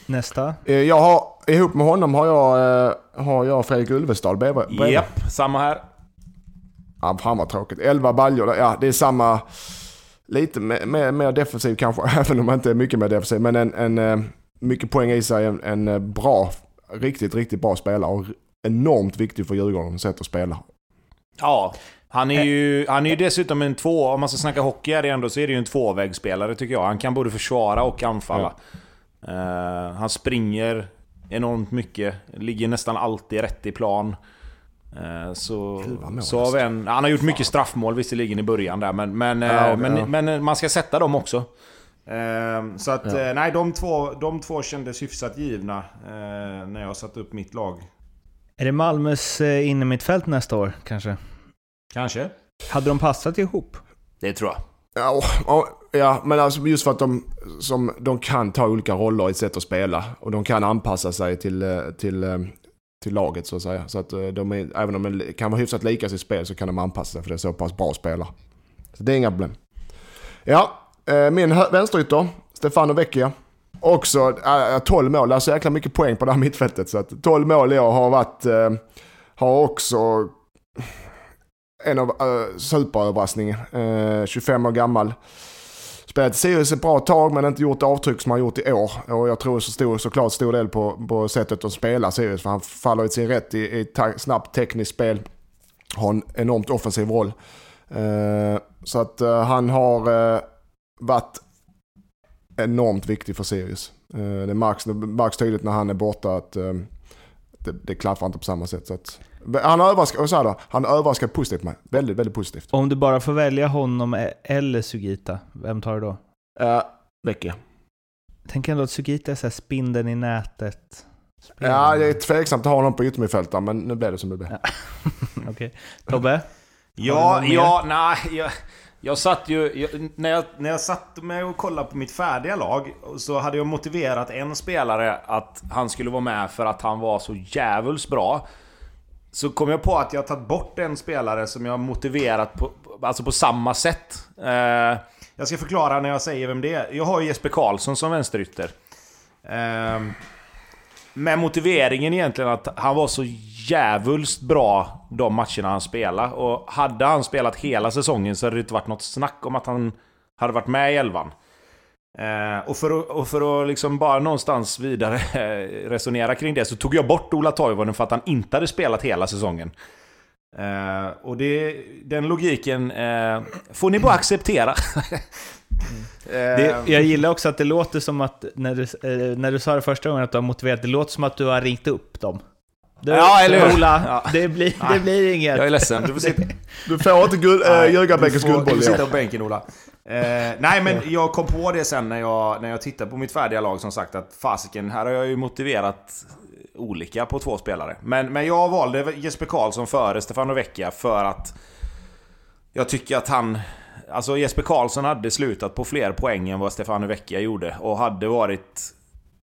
Nästa. Eh, Jag har, ihop med honom har jag, eh, har jag Fredrik Ulvestad bredvid. Japp, samma här. Ja, fan vad tråkigt. 11 baljor. Ja, det är samma... Lite mer, mer, mer defensiv kanske, även om man inte är mycket mer defensiv. Men en, en eh, mycket poäng i sig. En, en bra, riktigt, riktigt bra spelare. Och enormt viktig för Djurgårdens sätt att spela. Ja, han är ju, han är ju dessutom en två... Om man ska snacka hockey är det ändå, så är det ju en tvåvägsspelare tycker jag. Han kan både försvara och anfalla. Eh, han springer enormt mycket. Ligger nästan alltid rätt i plan. Eh, så, Gud, så har vi en, han har gjort mycket straffmål visserligen i början där, men, men, eh, Ja, men, ja. men man ska sätta dem också. Eh, så att, eh, nej, de två, de två kändes hyfsat givna eh, när jag satte upp mitt lag. Är det Malmös eh, innermittfält nästa år kanske? Kanske? Hade de passat ihop? Det tror jag. Ja, och- och- ja, men alltså just för att de, som, de kan ta olika roller i ett sätt att spela. Och de kan anpassa sig till, eh, till, eh, till laget så att säga. Så att eh, de är, även om de kan vara hyfsat lika sitt spel så kan de anpassa sig för det är så pass bra spelare. Så det är inga problem. Ja, min vänsterytter, Stefano Vecchia. Också äh, 12 mål, alltså jäkla mycket poäng på det här mittfältet. Så att 12 mål i år har varit, eh, har också en av uh, superöverraskningen. Eh, uh, 25 år gammal. Spelat i Sirius ett bra tag men inte gjort avtryck som han gjort i år. Och jag tror så stor, såklart stor del på, på sättet att spela Sirius. För han faller i sin rätt i, i ta, snabbt tekniskt spel. Har en enormt offensiv roll. Uh, så att uh, han har uh, varit enormt viktig för Sirius. Det, märks, det märks tydligt när han är borta att det, det klaffar inte på samma sätt. Så att, han har överraskat, så då, han har överraskat positivt mig. Väldigt, väldigt positivt. Om du bara får välja honom e- eller Sugita, vem tar du då? Uh, Vecchia. Tänk ändå att Sugita är så här spindeln i nätet. Ja, det är tveksamt att ha honom på yttermittfältaren men nu blev det som det blev. Okej. Tobbe? Ja, ja, nej. Jag, jag satt ju... Jag, när, jag, när jag satt med och kollade på mitt färdiga lag så hade jag motiverat en spelare att han skulle vara med för att han var så jävulst bra. Så kom jag på att jag har tagit bort en spelare som jag har motiverat på, alltså på samma sätt. Eh, jag ska förklara när jag säger vem det är. Jag har ju Jesper Karlsson som vänsterytter. Eh, med motiveringen egentligen att han var så jävulst bra de matcherna han spelade. Och hade han spelat hela säsongen så hade det inte varit något snack om att han hade varit med i elvan. Eh, och för att, och för att liksom bara någonstans vidare eh, resonera kring det så tog jag bort Ola Toivonen för att han inte hade spelat hela säsongen. Eh, och det, den logiken eh, får ni bara acceptera. Eh, Det, jag gillar också att det låter som att, när du, eh, när du sa det första gången att du har motiverat, det låter som att du har ringt upp dem. Du, Ja, eller hur? Ola, Ja. det, blir, det blir inget. jag är ledsen. Du får sitta, Du får inte guld, äh, får- guldboll Du får sitta på bänken Ola. Eh, nej men jag kom på det sen när jag, när jag tittade på mitt färdiga lag som sagt att fasiken, här har jag ju motiverat olika på två spelare. Men, men jag valde Jesper Karlsson före Stefano Vecchia för att jag tycker att han... Alltså Jesper Karlsson hade slutat på fler poäng än vad Stefano Vecchia gjorde och hade varit...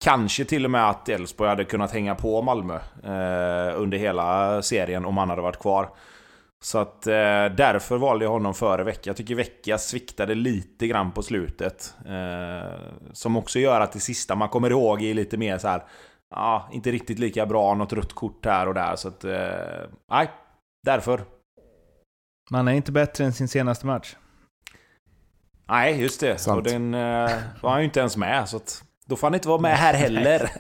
Kanske till och med att Elfsborg hade kunnat hänga på Malmö eh, under hela serien om han hade varit kvar. Så att eh, därför valde jag honom före Vecchia. Jag tycker Vecchia sviktade lite grann på slutet. Eh, som också gör att det sista man kommer ihåg är lite mer så här. Ja, inte riktigt lika bra. Något rött kort här och där. Så att... Eh, nej, därför. Man är inte bättre än sin senaste match. Nej, just det. Sant. Och den eh, var han ju inte ens med. Så att, då får han inte vara med här heller.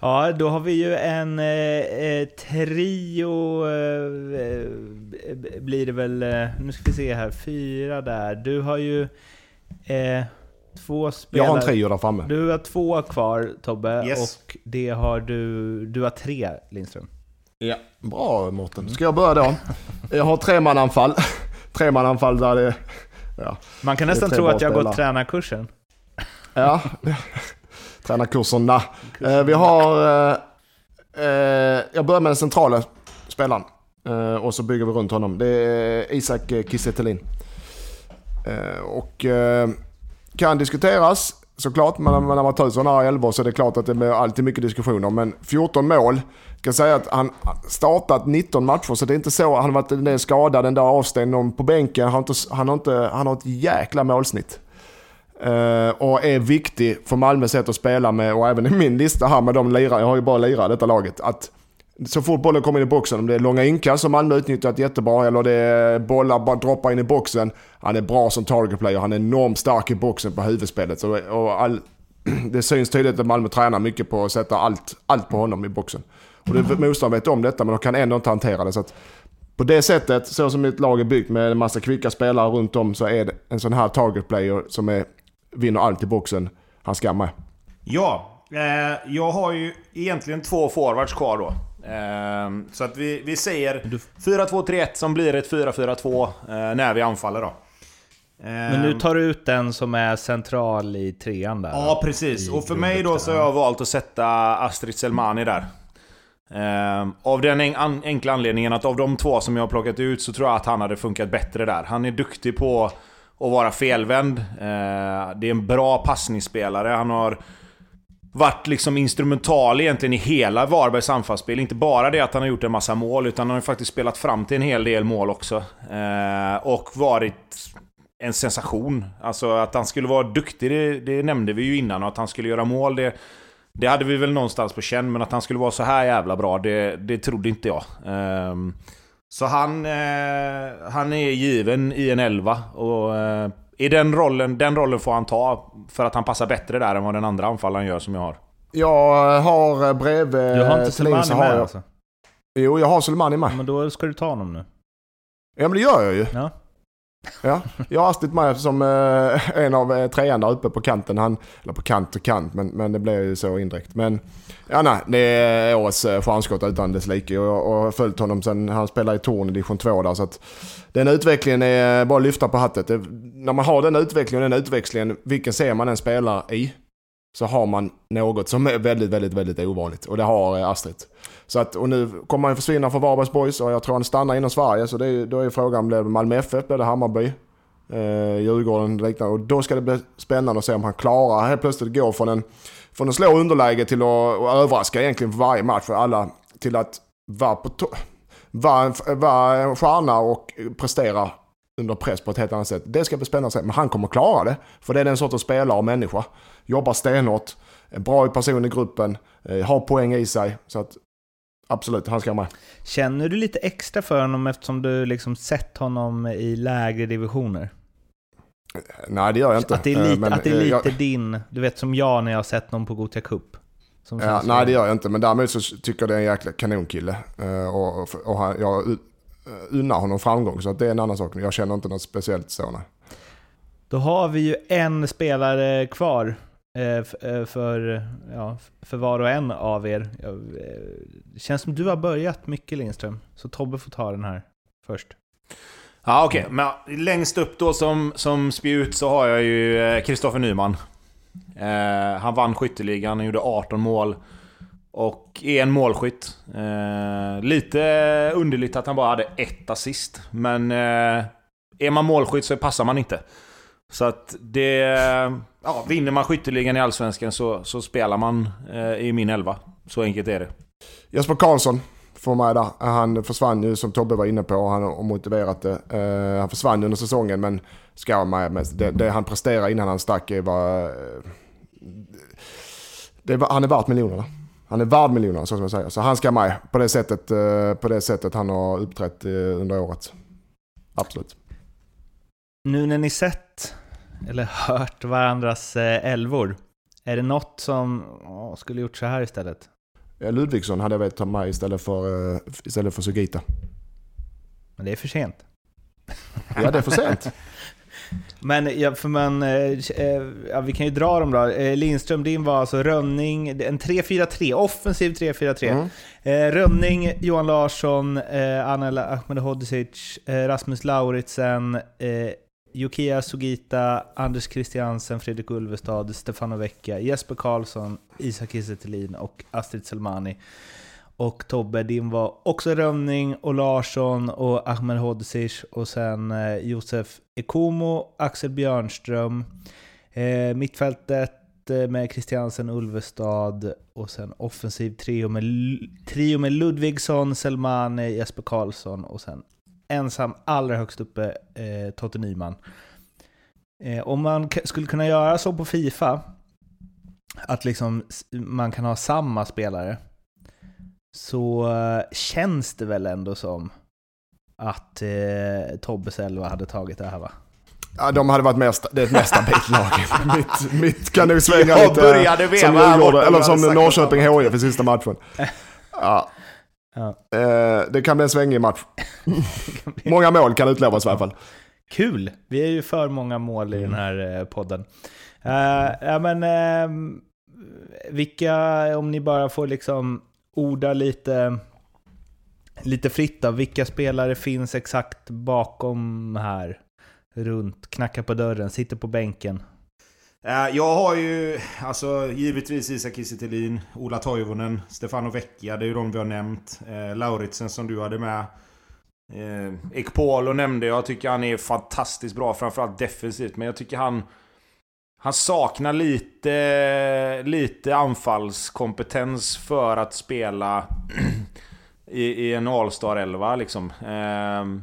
Ja, då har vi ju en eh, eh, trio, eh, eh, blir det väl, eh, nu ska vi se här, fyra där. Du har ju eh, Två Jag spelare. har en trio där framme. Du har två kvar Tobbe Yes. och det har du... Du har tre Lindström. Ja. Bra Mårten. Ska jag börja då? Jag har tremananfall. tremananfall där det... Ja. Man kan nästan tre tro att jag har gått tränarkursen. Ja. Tränarkurserna. Eh, vi har... Eh, eh, jag börjar med den centrala spelaren. Eh, och så bygger vi runt honom. Det är Isak eh, Kiese Thelin. Eh, och eh, kan diskuteras såklart. Men när man tar ut sådana här elvor så är det klart att det blir alltid mycket diskussioner. Men 14 mål. Jag kan säga att han startat 19 matcher så det är inte så. Han har varit en del skadad, en dag avstängd, någon på bänken. Han har, inte, han, har inte, han har ett jäkla målsnitt. Eh, och är viktig för Malmös sätt att spela med och även i min lista här med de lirare, jag har ju bara lirare i detta laget. Att så fort bollen kommer in i boxen, om det är långa inkast som Malmö utnyttjat jättebra eller det är bollar bara droppar in i boxen. Han är bra som target player, han är enormt stark i boxen på huvudspelet. Så, och all, det syns tydligt att Malmö tränar mycket på att sätta allt, allt på honom i boxen. Och det, motståndaren vet om detta men de kan ändå inte hantera det. Så att på det sättet, så som mitt lag är byggt med en massa kvicka spelare runt om så är det en sån här target player som är, vinner allt i boxen. Han ska med. Ja, eh, jag har ju egentligen två forwards kvar då. Eh, så att vi, vi säger 4-2-3-1 som blir ett 4-4-2 eh, när vi anfaller då. Eh, Men nu tar du ut den som är central i trean där. Ja, precis. Och för mig då så har jag valt att sätta Astrid Selmani där. Ehm, av den enkla anledningen att av de två som jag har plockat ut så tror jag att han hade funkat bättre där. Han är duktig på att vara felvänd. Eh, det är en bra passningsspelare. Han har varit liksom instrumental egentligen i hela Varbergs anfallsspel. Inte bara det att han har gjort en massa mål, utan han har ju faktiskt spelat fram till en hel del mål också. Eh, och varit en sensation. Alltså att han skulle vara duktig, det, det nämnde vi ju innan. Och att han skulle göra mål, det, det hade vi väl någonstans på känn. Men att han skulle vara så här jävla bra, det, det trodde inte jag. Ehm, så han, eh, han är given i en elva. Och eh, i den rollen, den rollen får han ta. För att han passar bättre där än vad den andra anfallaren gör som jag har. Jag har eh, bredvid... Du har inte Selmani har med jag, alltså? Jo, jag har Soleimani Ja, med. men då ska du ta honom nu. Ja, men det gör jag ju. Ja. Ja, jag har Astrid med som eh, en av eh, trean där uppe på kanten. Han, eller på kant och kant, men, men det blev ju så indirekt. Men ja, nej, det är årets eh, stjärnskott utan dess like. Och jag och jag har följt honom sen han spelade i Torn i division 2 där. Så att den utvecklingen är bara att lyfta på hattet. Det, när man har den utvecklingen och den utväxlingen, vilken ser man en spelar i, så har man något som är väldigt, väldigt, väldigt ovanligt. Och det har eh, Astrid. Så att, och nu kommer han försvinna från Varbergs Boys och jag tror han stannar inom Sverige. Så det är, då är frågan, blir det Malmö FF, blir det Hammarby? Eh, Djurgården och liknande. Och då ska det bli spännande att se om han klarar helt plötsligt gå från en, från en slå underläge till att, och överraska egentligen för varje match för alla. Till att vara, på to- vara, en, vara en stjärna och prestera under press på ett helt annat sätt. Det ska bli spännande att se. Men han kommer klara det. För det är den sortens spelare och människa. Jobbar stenhårt. är Bra person i gruppen. Eh, har poäng i sig. Så att absolut, han ska med. Känner du lite extra för honom eftersom du liksom sett honom i lägre divisioner? Nej, det gör jag inte. Att det är Eh, lite, men, att det är eh, lite jag- din, du vet som jag när jag har sett någon på Gothia Cup. Ja, nej det gör jag inte, men däremot så tycker jag det är en jäkla kanonkille. Eh, Och, och, och han, jag uh, unnar honom framgång, så det är en annan sak. Jag känner inte något speciellt så. Nej. Då har vi ju en spelare kvar eh, eh, Eh, eh, för, ja, för var och en av er. Jag, eh, Det känns som du har börjat mycket Lindström, så Tobbe får ta den här först. Ja okej, men längst upp då som, som spjut så har jag ju eh, Kristoffer Nyman. Eh, han vann skytteligan, han gjorde 18 mål. Och är en målskytt. Eh, lite underligt att han bara hade ett assist. Men eh, är man målskytt så passar man inte. Så att det... Ja, vinner man skytteligan i Allsvenskan så, så spelar man eh, i min elva. Så enkelt är det. Jesper Karlsson får med där. Han försvann ju som Tobbe var inne på och han har motiverat det. Eh, han försvann under säsongen men ska med. Men det, det han presterade innan han stack är var, eh, det var... Han är värt miljonerna. Han är värd miljonerna så ska man säga. Så han ska med på det sättet, eh, på det sättet han har uppträtt eh, under året. Absolut. Nu när ni sett, eller hört varandras eh, elvor, är det något som åh, skulle gjort så här istället? Ludvigsson hade jag velat ta med istället för, eh, istället för Sugita. Men det är för sent. Ja, det är för sent. Men ja, för man, eh, ja, vi kan ju dra dem då. Lindström, din var alltså Rönning, en 3-4-3, offensiv 3-4-3. Mm. Rönning, Johan Larsson, Anel Ahmedhodzic, Rasmus Lauritsen, Yukiya Sugita, Anders Christiansen, Fredrik Ulvestad, Stefano Vecchia, Jesper Karlsson, Isak Kiese och Astrid Selmani. Och Tobbe, din var också Rönning och Larsson och Ahmed Hodzic och sen eh, Josef Ekomo, Axel Björnström. Eh, mittfältet eh, med Christiansen, Ulvestad och sen offensiv trio med, trio med Ludvigsson, Selmani, Jesper Karlsson och sen ensam allra högst uppe eh, Totte Nyman. Eh, om man skulle kunna göra så på Fifa, att liksom man kan ha samma spelare, så eh, känns det väl ändå som att eh, Tobbes elva hade tagit det här va? Ja, de hade varit mer, sta- det är ett mer stabilt lag. mitt, mitt kan nog svänga Jag lite. började veva som eller jag som Norrköping HIF i sista matchen. Ja, Ja. eh, det kan bli en svängig match. Många mål kan utlovas i alla fall. Kul! Vi är ju för många mål i den här eh, podden. Eh, ja, men vilka, om ni bara får liksom orda lite, lite fritt då, vilka spelare finns exakt bakom här? Runt, knackar på dörren, sitter på bänken. Eh, jag har ju alltså givetvis Isak Kiese Ola Toivonen, Stefano Vecchia, det är ju de vi har nämnt. Eh, Lauritsen som du hade med. Eh, Ekpolo nämnde jag, tycker han är fantastiskt bra, framförallt defensivt. Men jag tycker han... Han saknar lite, lite anfallskompetens för att spela i, i en All-star 11 liksom. Eh,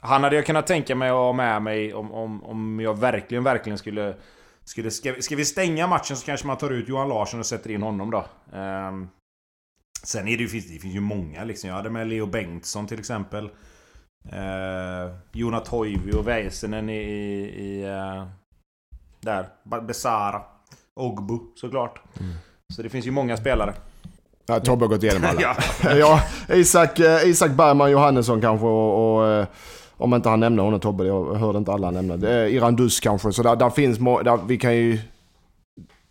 han hade jag kunnat tänka mig att ha med mig om, om, om jag verkligen, verkligen skulle skulle ska, vi- ska vi stänga matchen så kanske man tar ut Johan Larsson och sätter in honom då. Ehm, sen är det ju, finns, det finns ju många liksom. Jag hade med Leo Bengtsson till exempel. Uh, Jona Toivi och Väisänen i... i, i eh, där. Besara. Ogbu såklart. Så det finns ju många spelare. Ja, Tobbe har gått igenom alla. ja. ja, Isak, eh, Isak Bergman Johannesson kanske och, och eh, om inte han nämner honom Tobbe, jag hörde inte alla nämna det. Irandus kanske, så där, där finns där, vi kan ju...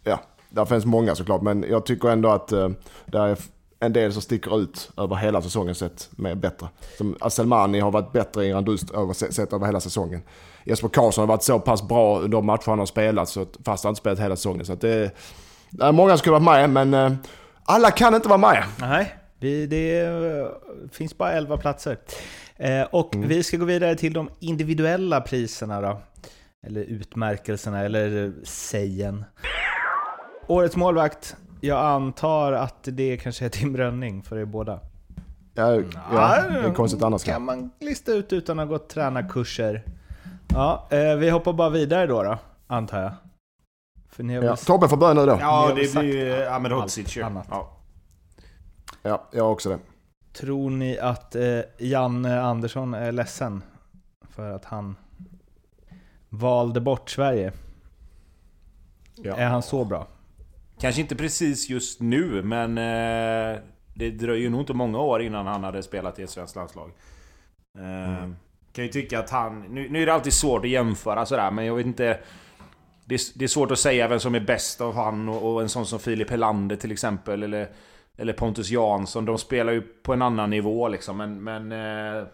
Ja, där finns många såklart, men jag tycker ändå att eh, uh, det är en del som sticker ut över hela säsongen sett med bättre. Som eh, Selmani har varit bättre än Irandus över, sett över hela säsongen. Jesper Karlsson har varit så pass bra under de matcher han har spelat, så fast han inte spelat hela säsongen. Så att det, det är många som skulle varit med, men eh, alla kan inte vara med. Nej, vi, det finns bara 11 platser. Eh, och vi ska gå vidare till de individuella priserna då. Eller utmärkelserna, eller sägen. Årets målvakt. Jag antar att det kanske är Tim Rönning för er båda. Ja, ja, det är konstigt annars. kan man lista ut utan att ha gått tränarkurser. Ja, eh, vi hoppar bara vidare då, då antar jag. För ni har Ja, Tobbe får börja nu då. Ja, det blir ju Ahmed Hodzic. Ja. Ja, jag har också det. Tror ni att eh, Janne Andersson är ledsen för att han valde bort Sverige? Ja. Är han så bra? Kanske inte precis just nu, men eh, det dröjer nog inte många år innan han hade spelat i ett svenskt landslag. Eh, Kan ju tycka att han... Nu, nu är det alltid svårt att jämföra sådär, men jag vet inte... Det är, det är svårt att säga vem som är bäst av han och, och en sån som Filip Helander till exempel, eller, eller Pontus Jansson. De spelar ju på en annan nivå liksom, men... men eh,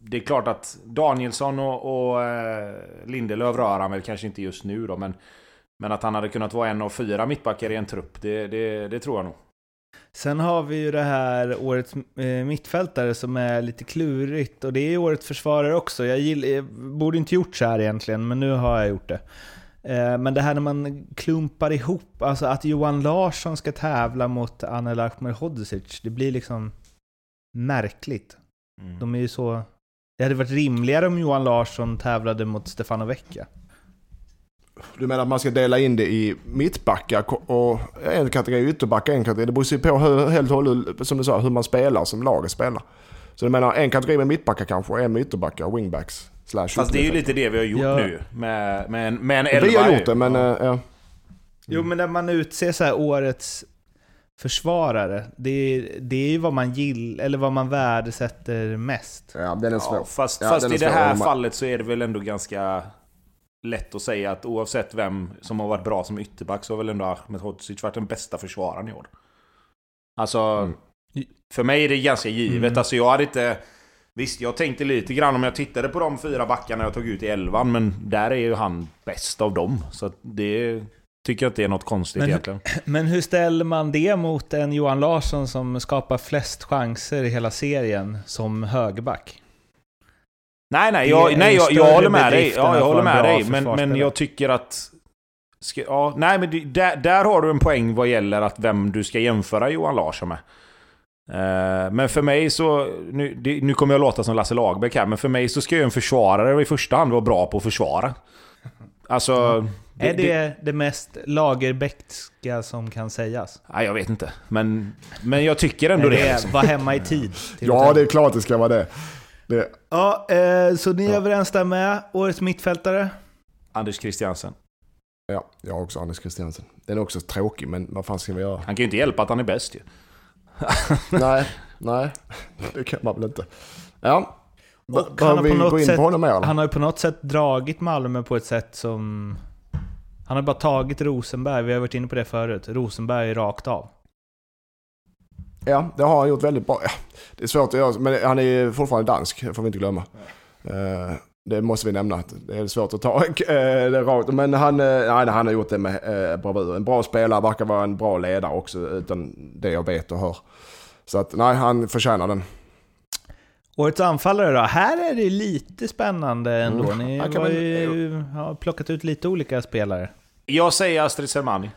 det är klart att Danielsson och, och eh, Lindelöf rör han väl kanske inte just nu då, men... Men att han hade kunnat vara en av fyra mittbackar i en trupp, det, det, det tror jag nog. Sen har vi ju det här årets eh, mittfältare som är lite klurigt och det är ju årets försvarare också. Jag, gill, jag borde inte gjort så här egentligen, men nu har jag gjort det. Eh, Men det här när man klumpar ihop, alltså att Johan Larsson ska tävla mot Anel Ahmedhodzic, det blir liksom märkligt. De är ju så... Det hade varit rimligare om Johan Larsson tävlade mot Stefano Vecchia. Du menar att man ska dela in det i mittbackar och en kategori ytterbackar, en kategori. Det beror ju på hur, helt och hållet, som du sa, hur man spelar, som laget spelar. Så du menar en kategori med mittbackar kanske och en med ytterbaccar, wingbacks. Slash Fast det är ju lite det vi har gjort Ja. nu. Med, med, en, med en elva. Vi har gjort det, men Ja. eh, ja. Jo, men när man utser så här årets försvarare, det är, det är ju vad man gillar, eller vad man värdesätter mest. ja, den är svår. Ja, fast Ja, fast i det här Man- fallet så är det väl ändå ganska... lätt att säga att oavsett vem som har varit bra som ytterback så har väl ändå Ahmed Hodzic varit den bästa försvararen i år. Alltså, Mm. för mig är det ganska givet. Mm. Alltså jag hade inte... Visst, jag tänkte lite grann om jag tittade på de fyra backarna jag tog ut i elvan, men där är ju han bäst av dem. Så det tycker jag inte är något konstigt Men- egentligen. Men hur ställer man det mot en Johan Larsson som skapar flest chanser i hela serien som högerback? Nej, nej, jag, nej, jag, jag håller med dig. Ja, jag håller med dig. Men, men jag tycker att... Ska, ja, nej, men där, där har du en poäng vad gäller att vem du ska jämföra Johan Larsson med. Eh, men för mig så... Nu, det, nu kommer jag låta som Lasse Lagerbäck här, men för mig så ska ju en försvarare i första hand vara bra på att försvara. Alltså... är det det, mest Lagerbäckska som kan sägas? Nej, jag vet inte. Men, men jag tycker ändå Är det. det liksom. var hemma i tid? Ja, det är klart det ska vara det. det Ja, eh, så ni är Ja. överens där med årets mittfältare? Anders Christiansen. ja, jag har också Anders Christiansen. Den är också tråkig, men vad fan ska vi göra? Han kan ju inte hjälpa att han är bäst ju. nej, nej, det kan man väl inte. Ja, han har vi på något gå in sätt- på honom mer? Han har ju på något sätt dragit Malmö på ett sätt som... Han har bara tagit Rosenberg, vi har varit inne på det förut. Rosenberg rakt av. Ja, det har han gjort väldigt bra. Det är svårt att göra, men han är ju fortfarande dansk, får vi inte glömma. Eh, det måste vi nämna, att det är svårt att ta eh, det rakt. Men han, eh, nej, han har gjort det med eh, bravur. En bra spelare, verkar vara en bra ledare också, utan det jag vet och hör. Så att, nej, han förtjänar den. Årets anfallare då? Här är det lite spännande ändå. Mm. Ni har ju har plockat ut lite olika spelare. Jag säger Astrid Selmani.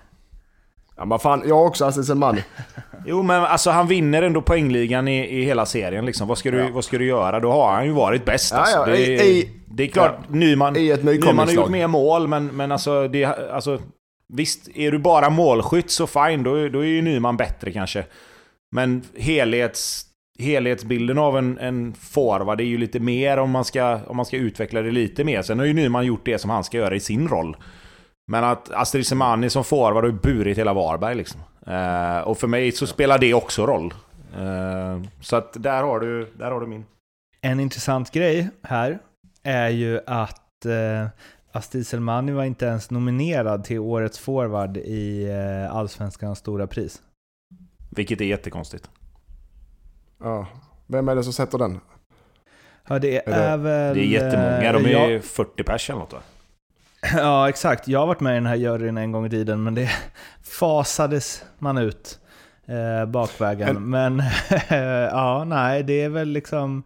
Ja, men fan, jag har också Astrid Selmani. Jo men alltså han vinner ändå poängligan i, i hela serien liksom. Vad ska, du, Ja. vad ska du göra? Då har han ju varit bäst Ja, alltså. ja, det, i- är, i- det är klart, Nyman, I ett Nyman har gjort mer mål men, men alltså, det, alltså... Visst, är du bara målskytt så fine, då, då är ju Nyman bättre kanske. Men helhets, helhetsbilden av en, en forward är ju lite mer om man, ska, om man ska utveckla det lite mer. Sen har ju Nyman gjort det som han ska göra i sin roll. Men att Astrid Semani som forward har burit hela Varberg liksom. Eh, och för mig så spelar det också roll. Eh, så att där har du, där har du min. En intressant grej här är ju att eh, Astrid Selmani var inte ens nominerad till årets forward i eh, Allsvenskans stora pris. Vilket är jättekonstigt. Ja. Vem är det som sätter den? Ja, det Är det- är väl... Det är jättemånga, de eh, är jag- 40 pers eller något va? Ja, exakt. Jag har varit med i den här juryn en gång i tiden, men det fasades man ut eh, bakvägen. Men ja, nej, det är väl liksom...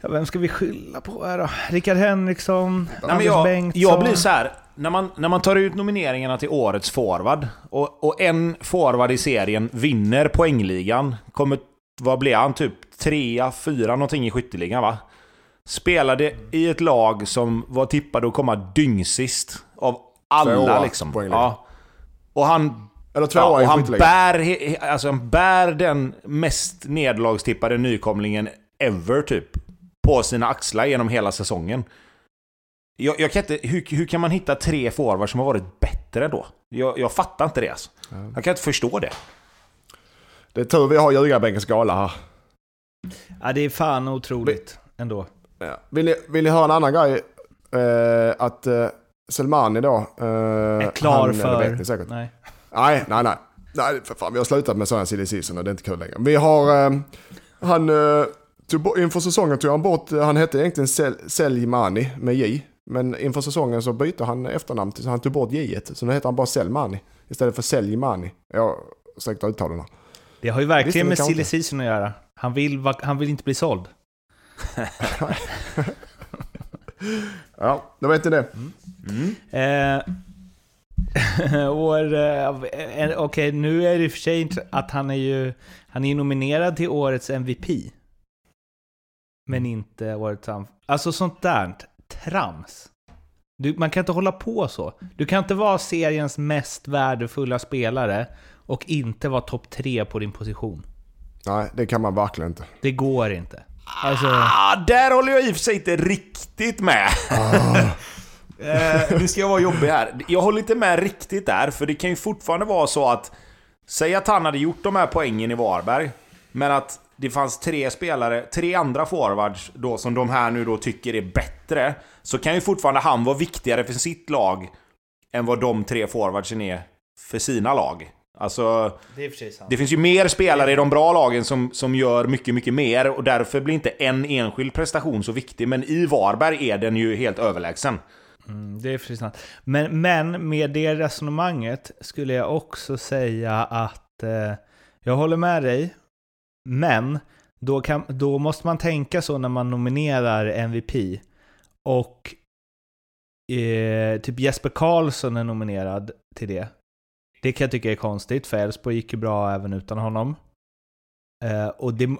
Ja, vem ska vi skylla på här då? Rickard Henriksson, men Anders jag, Bengtsson. jag blir så här. När man, när man tar ut nomineringarna till årets forward och, och en forward i serien vinner poängligan, kommer, vad blir han? Typ trea, fyra någonting i skytteligan va? Spelade i ett lag som var tippade att komma dyngsist av alla Tvåa liksom. Ja. Och han Eller tvåa Ja, och han bär, alltså han bär den mest nedlagstippade nykomlingen ever typ. På sina axlar genom hela säsongen. Jag, jag kan inte, hur, hur kan man hitta tre forwards som har varit bättre då? Jag, jag fattar inte det alltså. Jag kan inte förstå det. Det är tur vi har ljugarbänkens gala här. Ja, det är fan otroligt ändå. Ja. Vill, ni, vill ni höra en annan grej? Eh, att eh, Selmani då... Eh, Är klar han, det för... vet ni säkert. Nej. Nej, nej, nej. Nej, för fan. Vi har slutat med sådana silly season och det är inte kul längre. Vi har... Eh, han... Eh, tog, inför säsongen tog han bort... Han hette egentligen Sel, Seljmani med J. Men inför säsongen så bytte han efternamn till... Så han tog bort J. Så nu heter han bara Selmani. Istället för Seljmani. Jag ursäkta uttalen här. Det har ju verkligen med silly season att göra. Han vill, han vill inte bli såld. Ja, det. Eh, år, eh, Okej, nu är det i och för sig inte att han är ju han är nominerad till årets MVP. Men inte årets Alltså sånt där trams. Du, man kan inte hålla på så. Du kan inte vara seriens mest värdefulla spelare och inte vara topp tre på din position. Nej, det kan man verkligen inte. Det går inte. Alltså, Ah, där håller jag i och för sig inte riktigt med. eh, nu ska jag vara jobbig här. Jag håller inte med riktigt där, för det kan ju fortfarande vara så att... Säg att han hade gjort de här poängen i Varberg, men att det fanns tre spelare, tre andra forwards då som de här nu då tycker är bättre. Så kan ju fortfarande han vara viktigare för sitt lag än vad de tre forwardsen är för sina lag. Alltså, Det det finns ju mer spelare i de bra lagen som, som gör mycket, mycket mer och därför blir inte en enskild prestation så viktig. Men i Varberg är den ju helt överlägsen. Mm, det är precis sant. Men, men med det resonemanget skulle jag också säga att eh, jag håller med dig, men då, kan, då måste man tänka så när man nominerar MVP. Och eh, typ Jesper Karlsson är nominerad till det. Det kan jag tycka är konstigt, för Elfsborg gick ju bra även utan honom. Eh, och, det,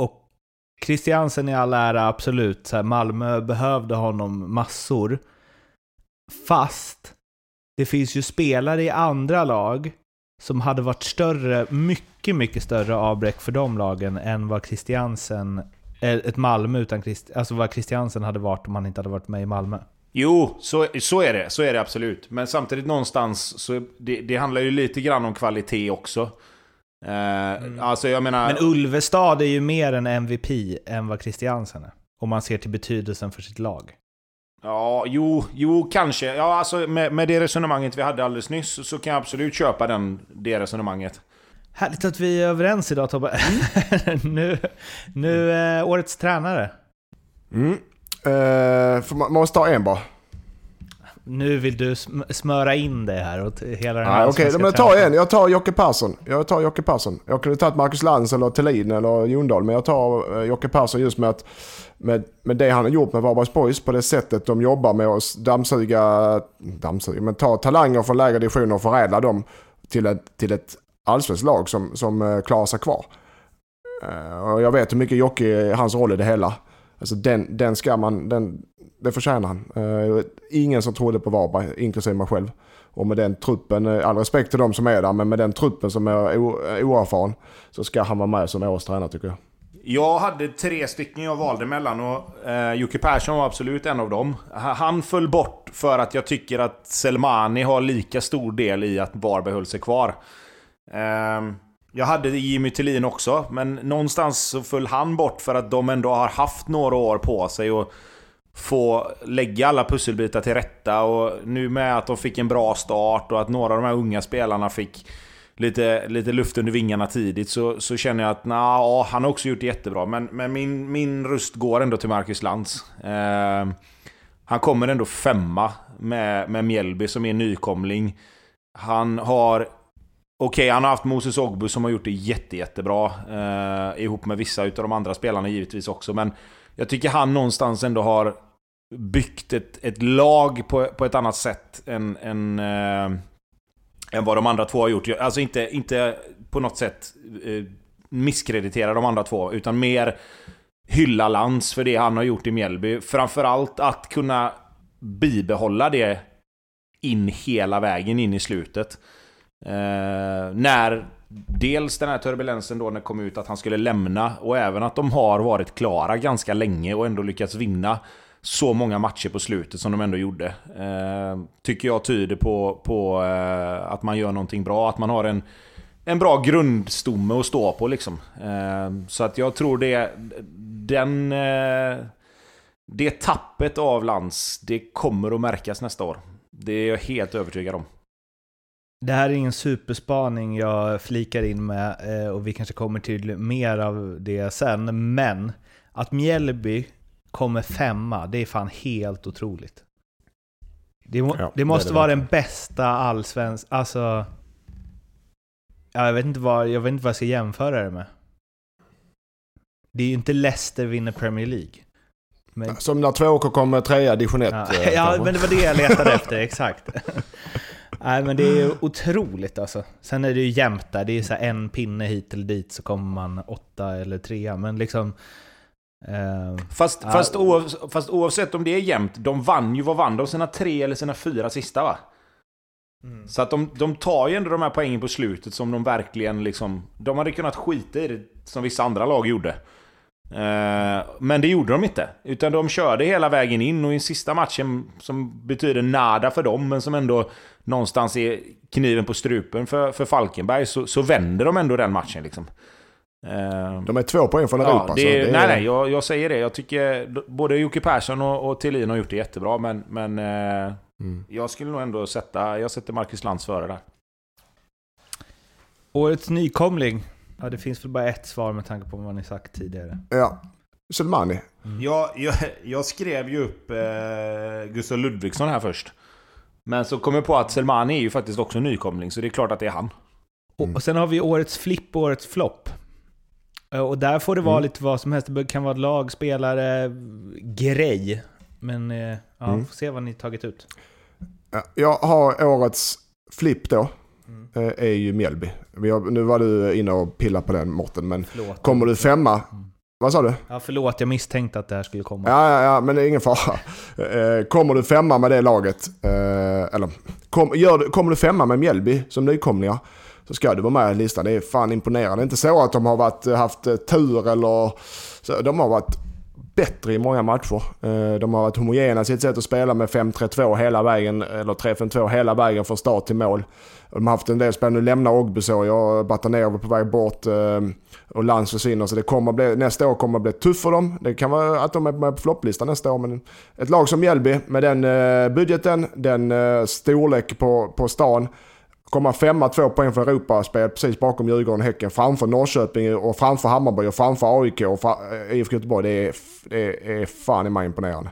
och, Christiansen i all ära, absolut. Så här, Malmö behövde honom massor. Fast det finns ju spelare i andra lag som hade varit större, mycket, mycket större avbräck för de lagen än vad Christiansen, eh, ett Malmö utan Christ, alltså vad Christiansen hade varit om han inte hade varit med i Malmö. Jo, så, så är det. Så är det absolut. Men samtidigt någonstans så det, det handlar ju lite grann om kvalitet också. Eh, Alltså jag menar... Men Ulvestad är ju mer en MVP än vad Christiansen är. Om man ser till betydelsen för sitt lag. Ja, jo, jo, kanske. Ja, alltså med, med det resonemanget vi hade alldeles nyss så kan jag absolut köpa den, det resonemanget. Härligt att vi är överens idag Tobbe. nu, nu eh, årets tränare. Mm. För man måste ha en bara. Nu vill du sm- smöra in det här åt hela den här Nej, Okej, svenska men jag tar tränaren. en. Jag tar Jocke Persson. Jag tar Jocke Persson. Jag kunde tagit Marcus Lantz eller Thelin eller Jondal. Men jag tar eh, Jocke Persson just med, att, med, med det han har gjort med Varbergs Boys. På det sättet de jobbar med att dammsuga, dammsuga, men ta talanger från lägre divisioner och förädla dem till ett, till ett allsvenskt lag som, som eh, klarar sig kvar. Och jag vet hur mycket Jocke, hans roll i det hela. Alltså den, den ska man, den, det förtjänar han. Uh, ingen som trodde på Varberg, inklusive mig själv. Och med den truppen, eh, all respekt till de som är där, men med den truppen som är eh, oerfaren så ska han vara med som årets tränare tycker jag. Jag hade tre stycken jag valde mellan och eh, Jocke Persson var absolut en av dem. Han föll bort för att jag tycker att Selmani har lika stor del i att Varberg höll sig kvar. Eh, jag hade Jimmy Tillin också, men någonstans så föll han bort för att de ändå har haft några år på sig att få lägga alla pusselbitar till rätta och nu med att de fick en bra start och att några av de här unga spelarna fick lite, lite luft under vingarna tidigt så, så känner jag att nah, han har också gjort det jättebra. Men, men min, min röst går ändå till Marcus Lantz. Eh, han kommer ändå femma med, med Mjällby som är nykomling. Han har... Okej, han har haft Moses Ogbu som har gjort det jätte, jättebra. Eh, ihop med vissa av de andra spelarna givetvis också. Men jag tycker han någonstans ändå har byggt ett, ett lag på, på ett annat sätt än, än, eh, än vad de andra två har gjort. Alltså inte, inte på något sätt eh, misskreditera de andra två, utan mer hylla Lantz för det han har gjort i Mjällby. Framförallt att kunna bibehålla det in hela vägen in i slutet. Eh, när dels den här turbulensen då när det kom ut att han skulle lämna och även att de har varit klara ganska länge och ändå lyckats vinna så många matcher på slutet som de ändå gjorde. Eh, tycker jag tyder på, på eh, att man gör någonting bra, att man har en, en bra grundstomme att stå på liksom. Eh, så att jag tror det, den... Eh, det tappet av lands, det kommer att märkas nästa år. Det är jag helt övertygad om. Det här är ingen superspaning jag flikar in med eh, och vi kanske kommer till mer av det sen. Men att Mjällby kommer femma, det är fan helt otroligt. Det, må, Ja, det måste det är det vara den bästa allsvensk... Alltså... Ja, jag, vet inte vad, jag vet inte vad jag ska jämföra det med. Det är ju inte Leicester vinner Premier League. Men, Som när Tvååker kom trea i division 1. ja, eh, ja, men det var det jag letade efter, exakt. Nej, men det är ju otroligt alltså. Sen är det ju jämnt där. Det är så en pinne hit eller dit så kommer man åtta eller trea. Men liksom... Eh, Fast, Ja. fast, oav, fast oavsett om det är jämnt, de vann ju, vad vann de? Sina tre eller sina fyra sista va? Så att de, de tar ju ändå de här poängen på slutet som de verkligen liksom... De hade kunnat skita i det som vissa andra lag gjorde. Eh, men det gjorde de inte. Utan de körde hela vägen in och i sista matchen som betyder nada för dem men som ändå någonstans är kniven på strupen för, för Falkenberg så, så vänder de ändå den matchen liksom. Eh, De är två poäng från Europa. Ja, det, så det är, nej, nej, jag, jag säger det. Jag tycker både Jocke Persson och, och Thelin har gjort det jättebra, men, men eh, Mm. jag skulle nog ändå sätta, jag sätter Marcus Lantz före där. Årets nykomling. Ja, det finns väl bara ett svar med tanke på vad ni sagt tidigare. Ja. Selmani. Jag, jag, jag skrev ju upp eh, Gustav Ludvigsson här först. Men så kom jag på att Selmani är ju faktiskt också nykomling, så det är klart att det är han. Mm. Och, och sen har vi årets flipp och årets flopp. Eh, Och där får det vara Mm. lite vad som helst. Det kan vara lag, spelare, grej. Men eh, ja, Mm. får se vad ni tagit ut. Ja, Jag har årets flipp då. Mm. eh, Är ju Mjällby. Nu var du inne och pillade på den Mårten, men Förlåt. kommer du femma? Vad sa du? Ja, förlåt, jag misstänkte att det här skulle komma. Ja, ja, ja, men det är ingen fara. Eh, Kommer du femma med det laget, eh, eller kom, gör, kommer du femma med Mjällby som nykomlingar, så ska du vara med i listan. Det är fan imponerande. Det är inte så att de har varit, haft tur eller... Så, de har varit bättre i många matcher. De har varit homogena i sitt sätt att spela med 5-3-2 hela vägen, eller 3-5-2 hela vägen från start till mål. De har haft en del spelare, nu lämnar Ogbusåg och Batanero på väg bort eh, och Lantz försvinner. Så det kommer bli, nästa år kommer bli tufft för dem. Det kan vara att de är med på flopplistan nästa år. Men ett lag som Mjällby med den eh, budgeten, den eh, storlek på, på stan. Komma femma, två poäng för Europaspel precis bakom Djurgården och Häcken. Framför Norrköping och framför Hammarby och framför AIK och fra, eh, IFK Göteborg. Det är, det är fan i mig imponerande.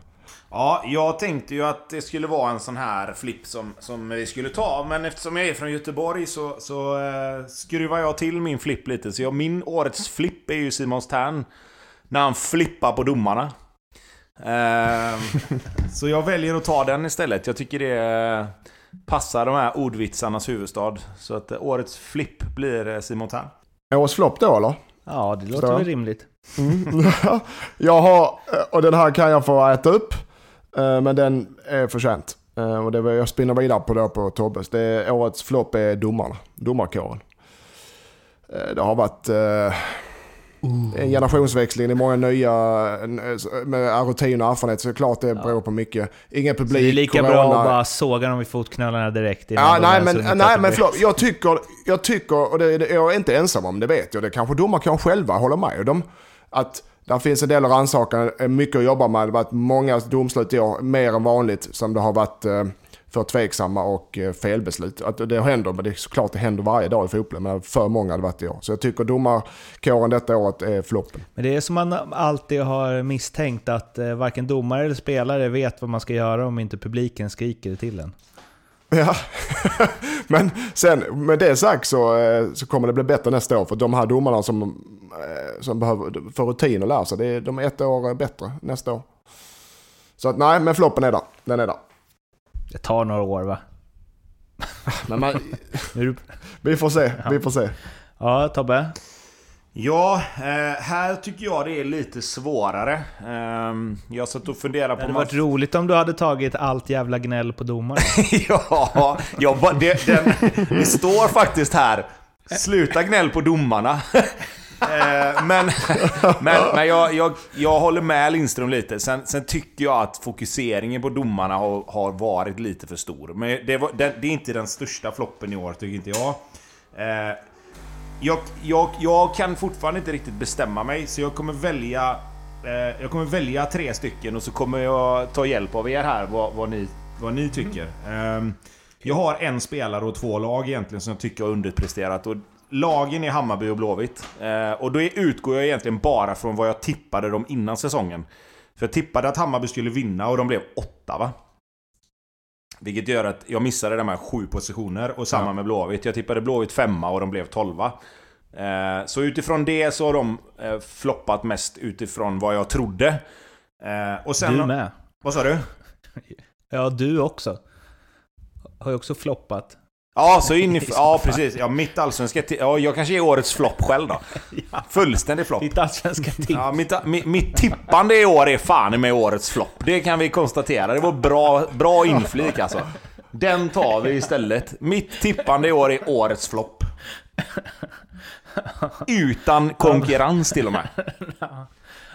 Ja, jag tänkte ju att det skulle vara en sån här flipp som, som vi skulle ta. Men eftersom jag är från Göteborg så, så eh, skruvar jag till min flipp lite. Så jag, min årets flipp är ju Simon Stern. När han flippar på domarna. Eh, så jag väljer att ta den istället. Jag tycker det eh, passar de här ordvitsarnas huvudstad. Så att eh, årets flipp blir eh, Simon Stern. Årets flopp då eller? Ja, det låter väl rimligt. jag har, och den här kan jag få äta upp. Eh, Men den är förtjänt. Eh, Och det var, jag spinner vidare på det på Tobbes. Det årets flopp är domarna. Domarkåren. Eh, Det har varit eh, en generationsväxling. Det är många nya med rutin och erfarenhet. Så det är klart det beror på mycket. Ingen Så publik, det är lika corona. bra att bara såga dem i fotknölarna direkt. Ja, nej men, nej, men förlåt. Jag tycker, jag tycker och det, det, jag är inte ensam om det vet jag. Det kanske domarkåren själva håller med om. Att där finns en del att rannsaka, eh, mycket att jobba med. Det har varit många domslut i år, mer än vanligt, som det har varit eh, för tveksamma och eh, felbeslut. Att det händer, men det är såklart det händer varje dag i fotbollen. Men för många har det varit i år. Så jag tycker domarkåren detta året är floppen. Men det är som man alltid har misstänkt att varken domare eller spelare vet vad man ska göra om inte publiken skriker till en. Ja, men sen med det sagt så, eh, så kommer det bli bättre nästa år. För de här domarna som, eh, som behöver få rutin och lära sig, det är, de är ett år bättre nästa år. Så att nej, men floppen är där. Den är där. Det tar några år va? Men man, vi får se, vi får se. Ja, Tobbe? Ja, eh, här tycker jag det är lite svårare. Eh, jag satt och funderade Det på... hade om man- varit roligt om du hade tagit allt jävla gnäll på domaren. ja, jag, det, den, det står faktiskt här. Sluta gnäll på domarna. Eh, men men, men jag, jag, jag håller med Lindström lite. Sen, sen tycker jag att fokuseringen på domarna har, har varit lite för stor. Men det, var, det, det är inte den största floppen i år, tycker inte jag. Eh, jag, jag, jag kan fortfarande inte riktigt bestämma mig, så jag kommer välja eh, Jag kommer välja tre stycken och så kommer jag ta hjälp av er här vad, vad, ni, vad ni tycker. Ehm, jag har en spelare och två lag egentligen som jag tycker har underpresterat. Och lagen är Hammarby och Blåvitt. Eh, och då är- utgår jag egentligen bara från vad jag tippade dem innan säsongen. För jag tippade att Hammarby skulle vinna och de blev åtta va? Vilket gör att jag missade de här sju positioner och samma Ja. med Blåvitt. Jag tippade Blåvitt femma och de blev tolva. Eh, så utifrån det så har de eh, floppat mest utifrån vad jag trodde. Eh, och sen... Du med. Vad sa du? Ja, du också. Har ju också floppat. Ja, så in i... Ja, precis. Ja, mitt allsvenska... Ja, jag kanske är årets flopp själv då. Fullständig flopp. Ditt allsvenska tips. Ja, mitt, mitt, mitt tippande i år är fan med årets flopp. Det kan vi konstatera. Det var bra, bra inflik alltså. Den tar vi istället. Mitt tippande i år är årets flopp. Utan konkurrens till och med.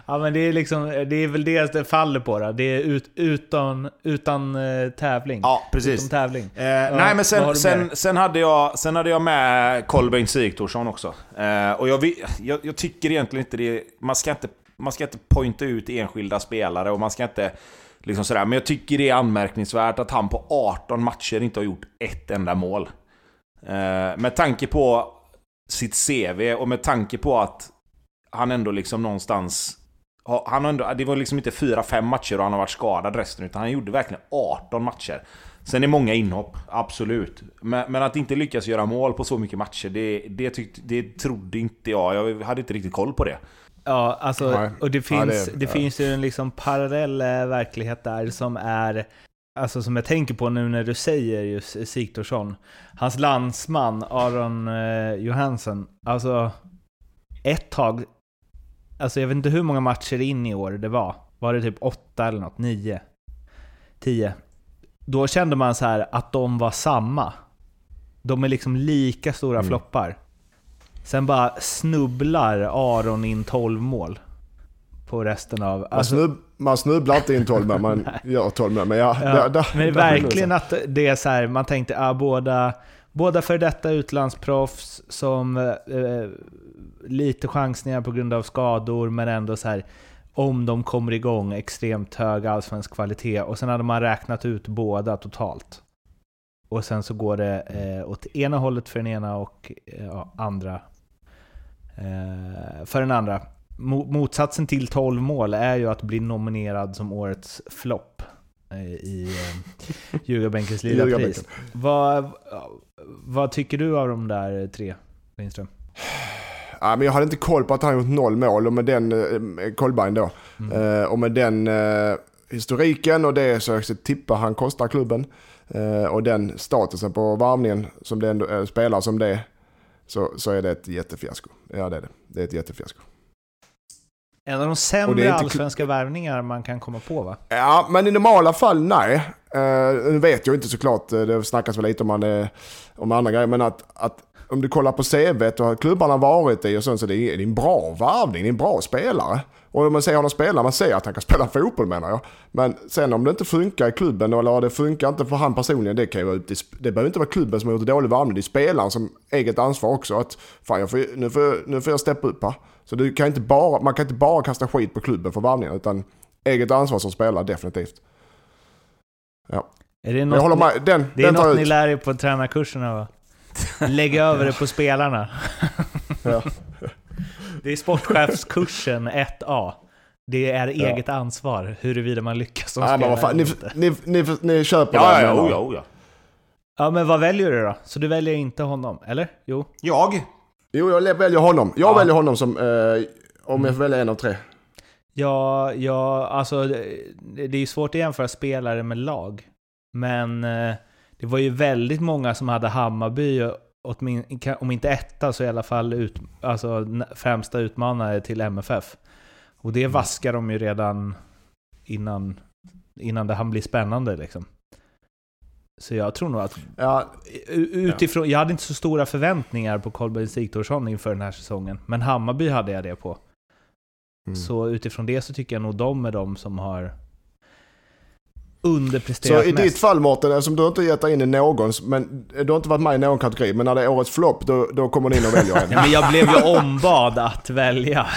Ja men det är liksom, det är väl det det faller på då. Det är ut, utan, utan eh, tävling. Ja, precis. Utan tävling. Eh, nej men sen, sen, sen, hade jag, sen hade jag med Kolbeinn Sigthorsson också. Eh, och jag, jag, jag tycker egentligen inte det... Man ska inte, man ska inte pointa ut enskilda spelare och man ska inte... Liksom sådär. Men jag tycker det är anmärkningsvärt att han på 18 matcher inte har gjort ett enda mål. Eh, med tanke på sitt CV och med tanke på att han ändå liksom någonstans... Han har ändå, det var liksom inte 4-5 matcher och han har varit skadad resten, utan han gjorde verkligen 18 matcher. Sen är många inhopp, absolut. Men, men att inte lyckas göra mål på så mycket matcher, det, det, tyckte, det trodde inte jag. Jag hade inte riktigt koll på det. Ja, alltså, Nej. och det Ja, finns, det- det, ja. finns ju en liksom parallell eh, verklighet där som är, alltså som jag tänker på nu när du säger just Sigthorsson. Hans landsman Aron eh, Johansson, alltså ett tag, alltså jag vet inte hur många matcher in i år det var. Var det typ åtta eller något? Nio? Tio? Då kände man så här att de var samma. De är liksom lika stora Mm. floppar. Sen bara snubblar Aron in 12 mål. På resten av... Man, Alltså, snub, man snubblar inte in 12 mål, man gör 12 mål. Men ja, ja, där, där, men verkligen att det är så här, man tänkte ah, båda, båda för detta utlandsproffs som eh, lite chansningar på grund av skador, men ändå så här om de kommer igång, extremt hög allsvensk kvalitet. Och sen hade man räknat ut båda totalt. Och sen så går det eh, åt ena hållet för den ena och eh, andra eh, för den andra. Mo- motsatsen till 12 mål är ju att bli nominerad som årets flopp eh, i eh, Ljugarbänkens lilla pris. Vad, vad tycker du av de där tre, Lindström? Ja, men jag hade inte koll på att han gjort noll mål och med den, eh, Kolbeinn då, Mm. eh, och med den eh, historiken och det så jag ska tippa han kostar klubben. Och den statusen på varvningen som det ändå spelar som det är, så, så är det ett jättefiasko. Ja det är det. Det är ett jättefiasko. En av de sämre är inte allsvenska värvningar man kan komma på va? Ja, men i normala fall nej. Uh, nu vet jag inte såklart, det snackas väl lite om, man, eh, om andra grejer, men att, att om du kollar på CVt och klubbarna varit i och sånt så det är, det en bra varvning, det är en bra spelare. Och om man ser honom spela, man ser att han kan spela fotboll menar jag. Men sen om det inte funkar i klubben eller det funkar inte för han personligen, det kan ju vara det behöver inte vara klubben som har gjort en dålig varvning, det är spelaren som eget ansvar också. Att fan, jag får, nu, får, jag- nu får jag steppa upp här. Så du kan inte bara, man kan inte bara kasta skit på klubben för varvningen, utan eget ansvar som spelare definitivt. Ja. Är det något, med, den, det är den tar något ni ut. lär er på tränarkurserna va? Lägga över det på spelarna. Ja. Det är sportchefskursen 1A. Det är eget ansvar huruvida man lyckas som Ja, men spelare fan, ni, eller inte. ni, ni, ni köper Ja, det, ja, menar oh, ja, oh, ja. Ja, men vad väljer du då? Så du väljer inte honom, eller? Jo. Jag? Jo, jag väljer honom. Jag Ja. väljer honom som, eh, om jag får välja en av tre. Ja, ja, alltså det det är ju svårt att jämföra spelare med lag. Men eh, det var ju väldigt många som hade Hammarby, om inte etta så i alla fall ut, alltså, främsta utmanare till MFF. Och det vaskar de ju redan innan, innan det han blir spännande liksom. Så jag tror nog att Ja, utifrån, jag hade inte så stora förväntningar på Kolbeinn Sigthorsson inför den här säsongen. Men Hammarby hade jag det på. mm. Så utifrån det så tycker jag nog de är de som har Så underpresterat i mest. ditt fall Mårten, eftersom du inte gett dig in i någons, men du har inte varit med i någon kategori, men när det är årets flopp då, då kommer du in och väljer en. Ja, men jag blev ju ombad att välja.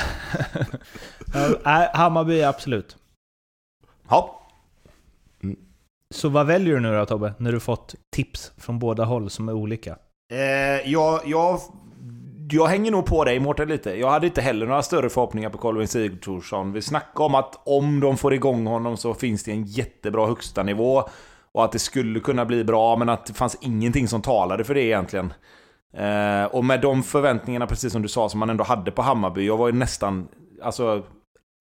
Hammarby absolut. Ja. Så vad väljer du nu då Tobbe? När du fått tips från båda håll som är olika. Eh, jag, jag, jag hänger nog på dig Mårten lite. Jag hade inte heller några större förhoppningar på Kolbeinn Sigurdsson. Vi snackade om att om de får igång honom så finns det en jättebra högsta nivå Och att det skulle kunna bli bra, men att det fanns ingenting som talade för det egentligen. Eh, och med de förväntningarna, precis som du sa, som man ändå hade på Hammarby. Jag var ju nästan... Alltså,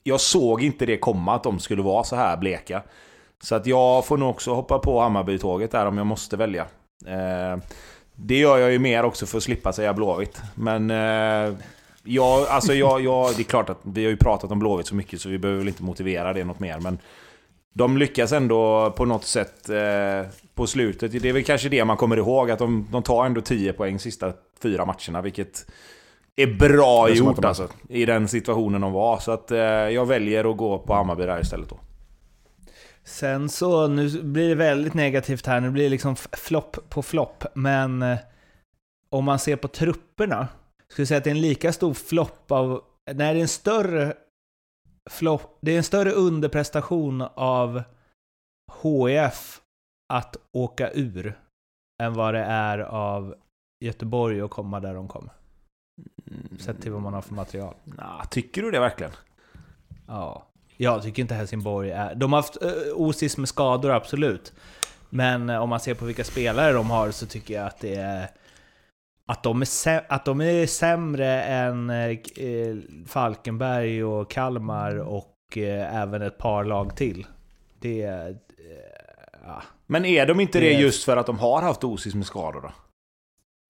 jag såg inte det komma att de skulle vara så här bleka. Så att jag får nog också hoppa på Hammarby-tåget där om jag måste välja. Eh, det gör jag ju mer också för att slippa säga Blåvitt. Men... Eh, jag, alltså jag, jag, det är klart att vi har ju pratat om Blåvitt så mycket så vi behöver väl inte motivera det något mer. Men de lyckas ändå på något sätt eh, på slutet. Det är väl kanske det man kommer ihåg, att de, de tar ändå 10 poäng sista fyra matcherna. Vilket är bra är gjort alltså. I den situationen de var. Så att eh, jag väljer att gå på Hammarby där istället då. Sen så, nu blir det väldigt negativt här, nu blir det liksom flopp på flopp, men eh, om man ser på trupperna, skulle jag säga att det är en lika stor flopp av, nej det är en större flopp, det är en större underprestation av HIF att åka ur än vad det är av Göteborg att komma där de kom. Sett till vad man har för material. Nah, tycker du det verkligen? Ja. Jag tycker inte Helsingborg är... De har haft uh, osis med skador, absolut. Men eh, om man ser på vilka spelare de har så tycker jag att det är... Att de är, sä- att de är sämre än eh, eh, Falkenberg och Kalmar och eh, även ett par lag till. Det eh, ja. Men är de inte det Det just för att de har haft osis med skador då?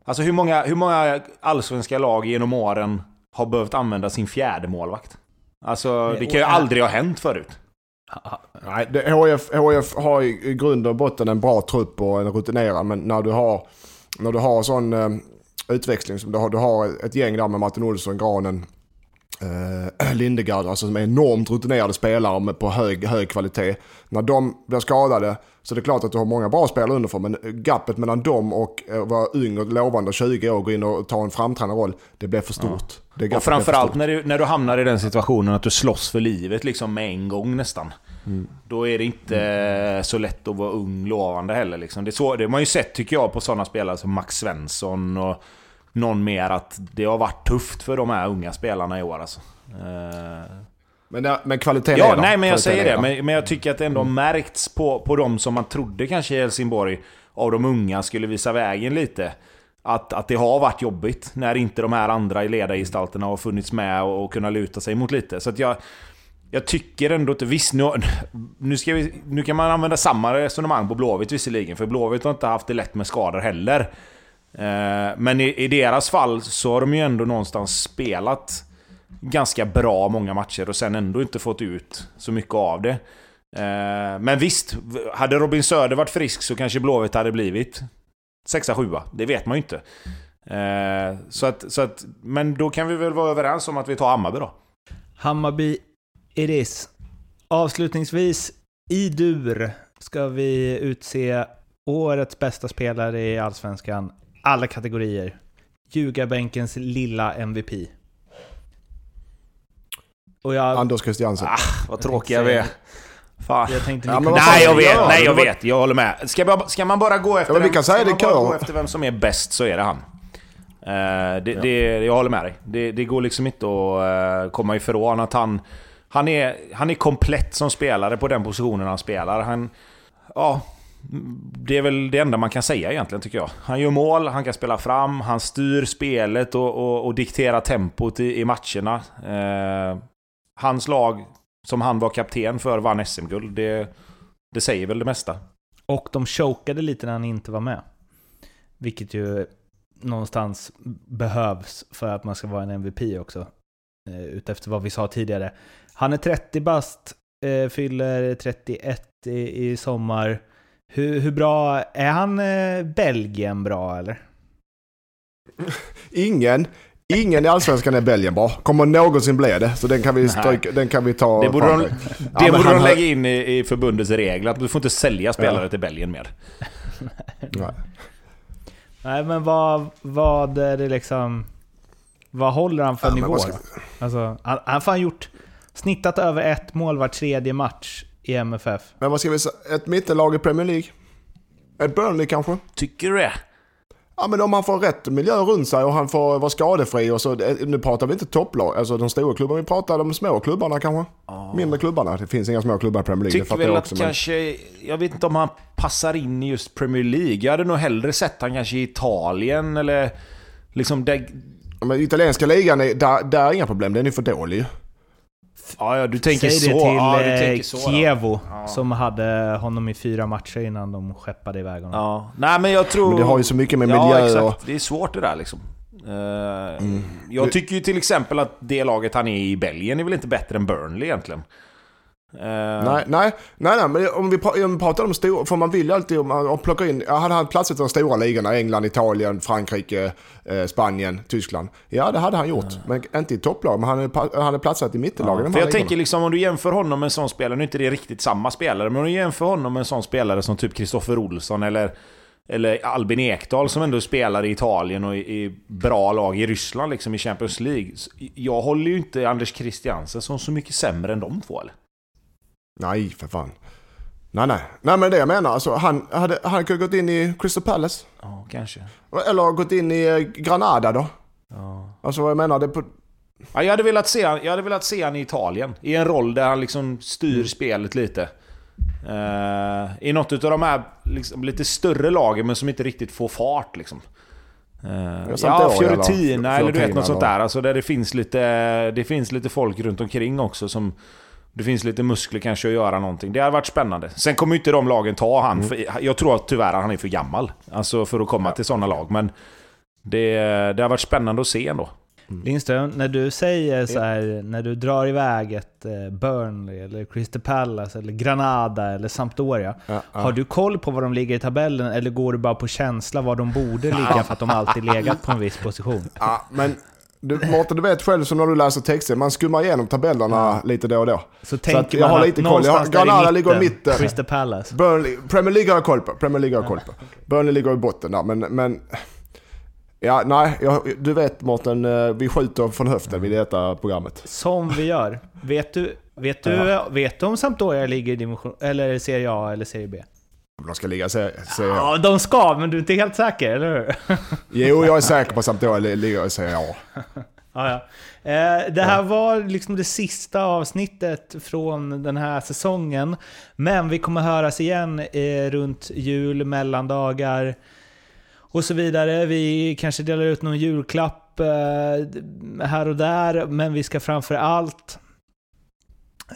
Alltså hur många, hur många allsvenska lag genom åren har behövt använda sin fjärde målvakt? Alltså det kan ju aldrig ha hänt förut. Nej, det, HF, HF har i i grund och botten en bra trupp och en rutinerad. Men när du har, när du har sån eh, utväxling som du har, du har ett gäng där med Martin Olsson, Granen, eh, Lindegard, alltså som är enormt rutinerade spelare med, på hög, hög kvalitet. När de blir skadade så det är klart att du har många bra spelare underför. Men gapet mellan dem och att vara ung och lovande 20 år och gå in och ta en framträdande roll, det blir för stort. Det gapet Och framförallt när du, när du hamnar i den situationen att du slåss för livet liksom med en gång nästan. Då är det inte så lätt att vara ung lovande heller. Liksom. Det, så, det har man ju sett tycker jag på sådana spelare som Max Svensson och någon mer att det har varit tufft för de här unga spelarna i år alltså. Men, men kvaliteten Ja, är där. nej men jag säger det. Men, men jag tycker att det ändå märkts på, på de som man trodde kanske i Helsingborg av de unga skulle visa vägen lite. Att, att det har varit jobbigt när inte de här andra ledargestalterna har funnits med och, och kunnat luta sig mot lite. Så att jag, jag tycker ändå inte... Visst, nu, nu, ska vi, nu kan man använda samma resonemang på Blåvitt visserligen. För Blåvitt har inte haft det lätt med skador heller. Eh, men i, i deras fall så har de ju ändå någonstans spelat ganska bra många matcher och sen ändå inte fått ut så mycket av det. Eh, men visst, hade Robin Söder varit frisk så kanske Blåvitt hade blivit sexa, sjua. Det vet man ju inte. Eh, så att, så att, men då kan vi väl vara överens om att vi tar Hammarby då. Hammarby it is. Avslutningsvis, i dur ska vi utse årets bästa spelare i Allsvenskan. Alla kategorier. Ljugarbänkens lilla MVP. Och jag, Anders Christiansen. Ah, vad Jag tråkiga tänkte vi är. Fan. jag tänkte Ja, fan Nej jag vet, nej jag vet, jag håller med. Ska, bara, ska man bara gå efter vi vem- kan säga ska det man bara gå efter vem som är bäst så är det han. Eh, det, det, jag håller med dig. Det, det går liksom inte att eh, komma ifrån att han... Han är, han är komplett som spelare på den positionen han spelar. Han... Ja... Det är väl det enda man kan säga egentligen tycker jag. Han gör mål, han kan spela fram, han styr spelet och, och, och dikterar tempot i, i matcherna. Eh, hans lag, som han var kapten för, vann SM-guld. Det, det säger väl det mesta. Och de chokade lite när han inte var med. Vilket ju någonstans behövs för att man ska vara en MVP också. Eh, Utefter vad vi sa tidigare. Han är 30 bast, eh, fyller 31 i, sommar. Hur, hur bra, är han eh, Belgien bra eller? Ingen, ingen i Allsvenskan är Belgien bra. Kommer någonsin bli det. Så den kan vi, stryka, den kan vi ta Det borde de, det Ja, borde han de har- lägga in i, i förbundets regler, att du får inte sälja spelare Ja. till Belgien mer. Nej. Nej men vad, vad är det liksom... Vad håller han för Ja, nivå ska-? Alltså, han han har fan gjort... Snittat över ett mål var tredje match i MFF. Men vad ska vi säga? Ett mittenlag i Premier League? Ett Burnley kanske? Tycker du det? Ja men om han får rätt miljö runt sig och han får vara skadefri och så. Nu pratar vi inte topplag, alltså de stora klubbarna. Vi pratar de små klubbarna kanske. Mindre klubbarna. Det finns inga små klubbar i Premier League. Tycker väl jag att också. Men, kanske... Jag vet inte om han passar in i just Premier League. Jag hade nog hellre sett han kanske i Italien eller... Liksom det, Ja, men italienska ligan, är, där, där är inga problem. Den är för dålig Ja, ja, du tänker Säg så. det till ja, eh, tänker så. då. Kievo, Ja. som hade honom i fyra matcher innan de skeppade iväg honom. Ja. Nej, men jag tror... Men det har ju så mycket med Ja, miljö exakt. och... Det är svårt det där liksom. Eh, Mm. Jag tycker ju till exempel att det laget han är i Belgien är väl inte bättre än Burnley egentligen. Eh, Nej, nej, nej, nej, men om vi, pratar om stora, för man vill ju alltid om man plockar in, ja, hade han platsat i de stora ligorna, England, Italien, Frankrike, eh, Spanien, Tyskland. Ja, det hade han gjort, men inte i topplag, men han hade, hade platsat i mittenlagen. För här jag ligorna. tänker liksom om du jämför honom med en sån spelare, nu är inte det riktigt samma spelare, men om du jämför honom med en sån spelare som typ Kristoffer Olsson eller, eller Albin Ekdal som ändå spelar i Italien och i, bra lag i Ryssland liksom i Champions League. Jag håller ju inte Anders Christiansen som så mycket sämre än de två eller? Nej, för fan. Nej, nej. Nej, men det jag menar, alltså, han hade, han kunde gått in i Crystal Palace. Ja, kanske. Eller gått in i eh, Granada då. Ja. Alltså vad jag menar, det på... Ja, jag, hade velat se, han- jag hade velat se han i Italien. I en roll där han liksom styr spelet lite. Eh, I något av de här liksom, lite större lagen men som inte riktigt får fart liksom. Uh, ja, Sampdoria Fiorentina eller eller du vet något sånt där. Alltså där det finns lite, det finns lite folk runt omkring också som... Det finns lite muskler kanske att göra någonting. Det hade varit spännande. Sen kommer ju inte de lagen ta han. För jag tror att tyvärr han är för gammal. Alltså för att komma till sådana lag. Men det, det har varit spännande att se ändå. Lindström, när du säger så här, när du drar iväg ett eh, Burnley, eller Crystal Palace, eller Granada eller Sampdoria. Ja, ja. Har du koll på var de ligger i tabellen eller går du bara på känsla var de borde ligga för att de alltid legat på en viss position? Ja, men du, Mårten, du vet själv som när du läser texter, man skummar igenom tabellerna lite då och då. Så att tänker jag har att lite koll. Jag har- Granada ligger i mitten. Crystal Palace. Burnley, Premier League har jag koll på. Premier League har jag koll på. Burnley ligger i botten där, men... men ja, nej, jag, du vet Mårten, eh, vi skjuter från höften vid detta programmet. Som vi gör. Vet du, vet du, vet du om Sampdoria ligger i division, eller Serie A eller Serie B? De ska ligga, säger jag. Ja, de ska, men du är inte helt säker, eller hur? Jo, jag är säker på att Sampdoria ligger, säger jag. Ja, ja. Eh, det här var liksom det sista avsnittet från den här säsongen. Men vi kommer höras igen eh, runt jul, mellandagar och så vidare. Vi kanske delar ut någon julklapp eh, här och där, men vi ska framför allt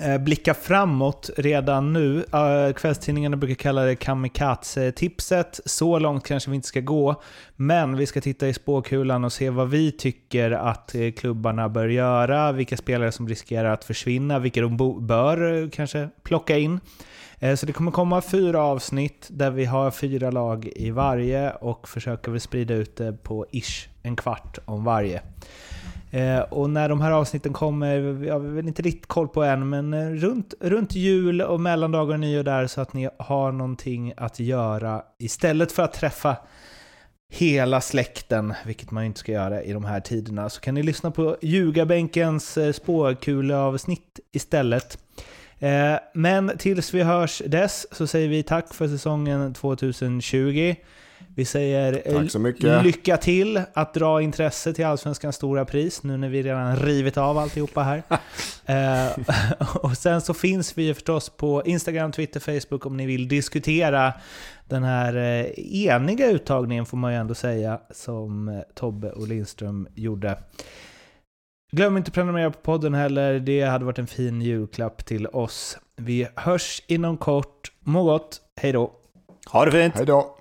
Eh, blicka framåt redan nu. Eh, kvällstidningarna brukar kalla det kamikaze-tipset. Så långt kanske vi inte ska gå. Men vi ska titta i spåkulan och se vad vi tycker att eh, klubbarna bör göra, vilka spelare som riskerar att försvinna, vilka de bör kanske plocka in. Så det kommer komma fyra avsnitt där vi har fyra lag i varje och försöker vi sprida ut det på ish en kvart om varje. Eh, och när de här avsnitten kommer, jag har väl inte riktigt koll på än, men eh, runt, runt jul och mellandagar och nyår där så att ni har någonting att göra istället för att träffa hela släkten, vilket man ju inte ska göra i de här tiderna, så kan ni lyssna på Ljugarbänkens eh, spåkuleavsnitt istället. Eh, men tills vi hörs dess så säger vi tack för säsongen 2020. Vi säger eh, Tack så mycket. lycka till att dra intresse till Allsvenskans stora pris nu när vi redan rivit av alltihopa här. Eh, och sen så finns vi förstås på Instagram, Twitter, Facebook om ni vill diskutera den här eh, eniga uttagningen får man ju ändå säga som eh, Tobbe och Lindström gjorde. Glöm inte att prenumerera på podden heller. Det hade varit en fin julklapp till oss. Vi hörs inom kort. Må gott. Hej då. Ha det fint! Hej då!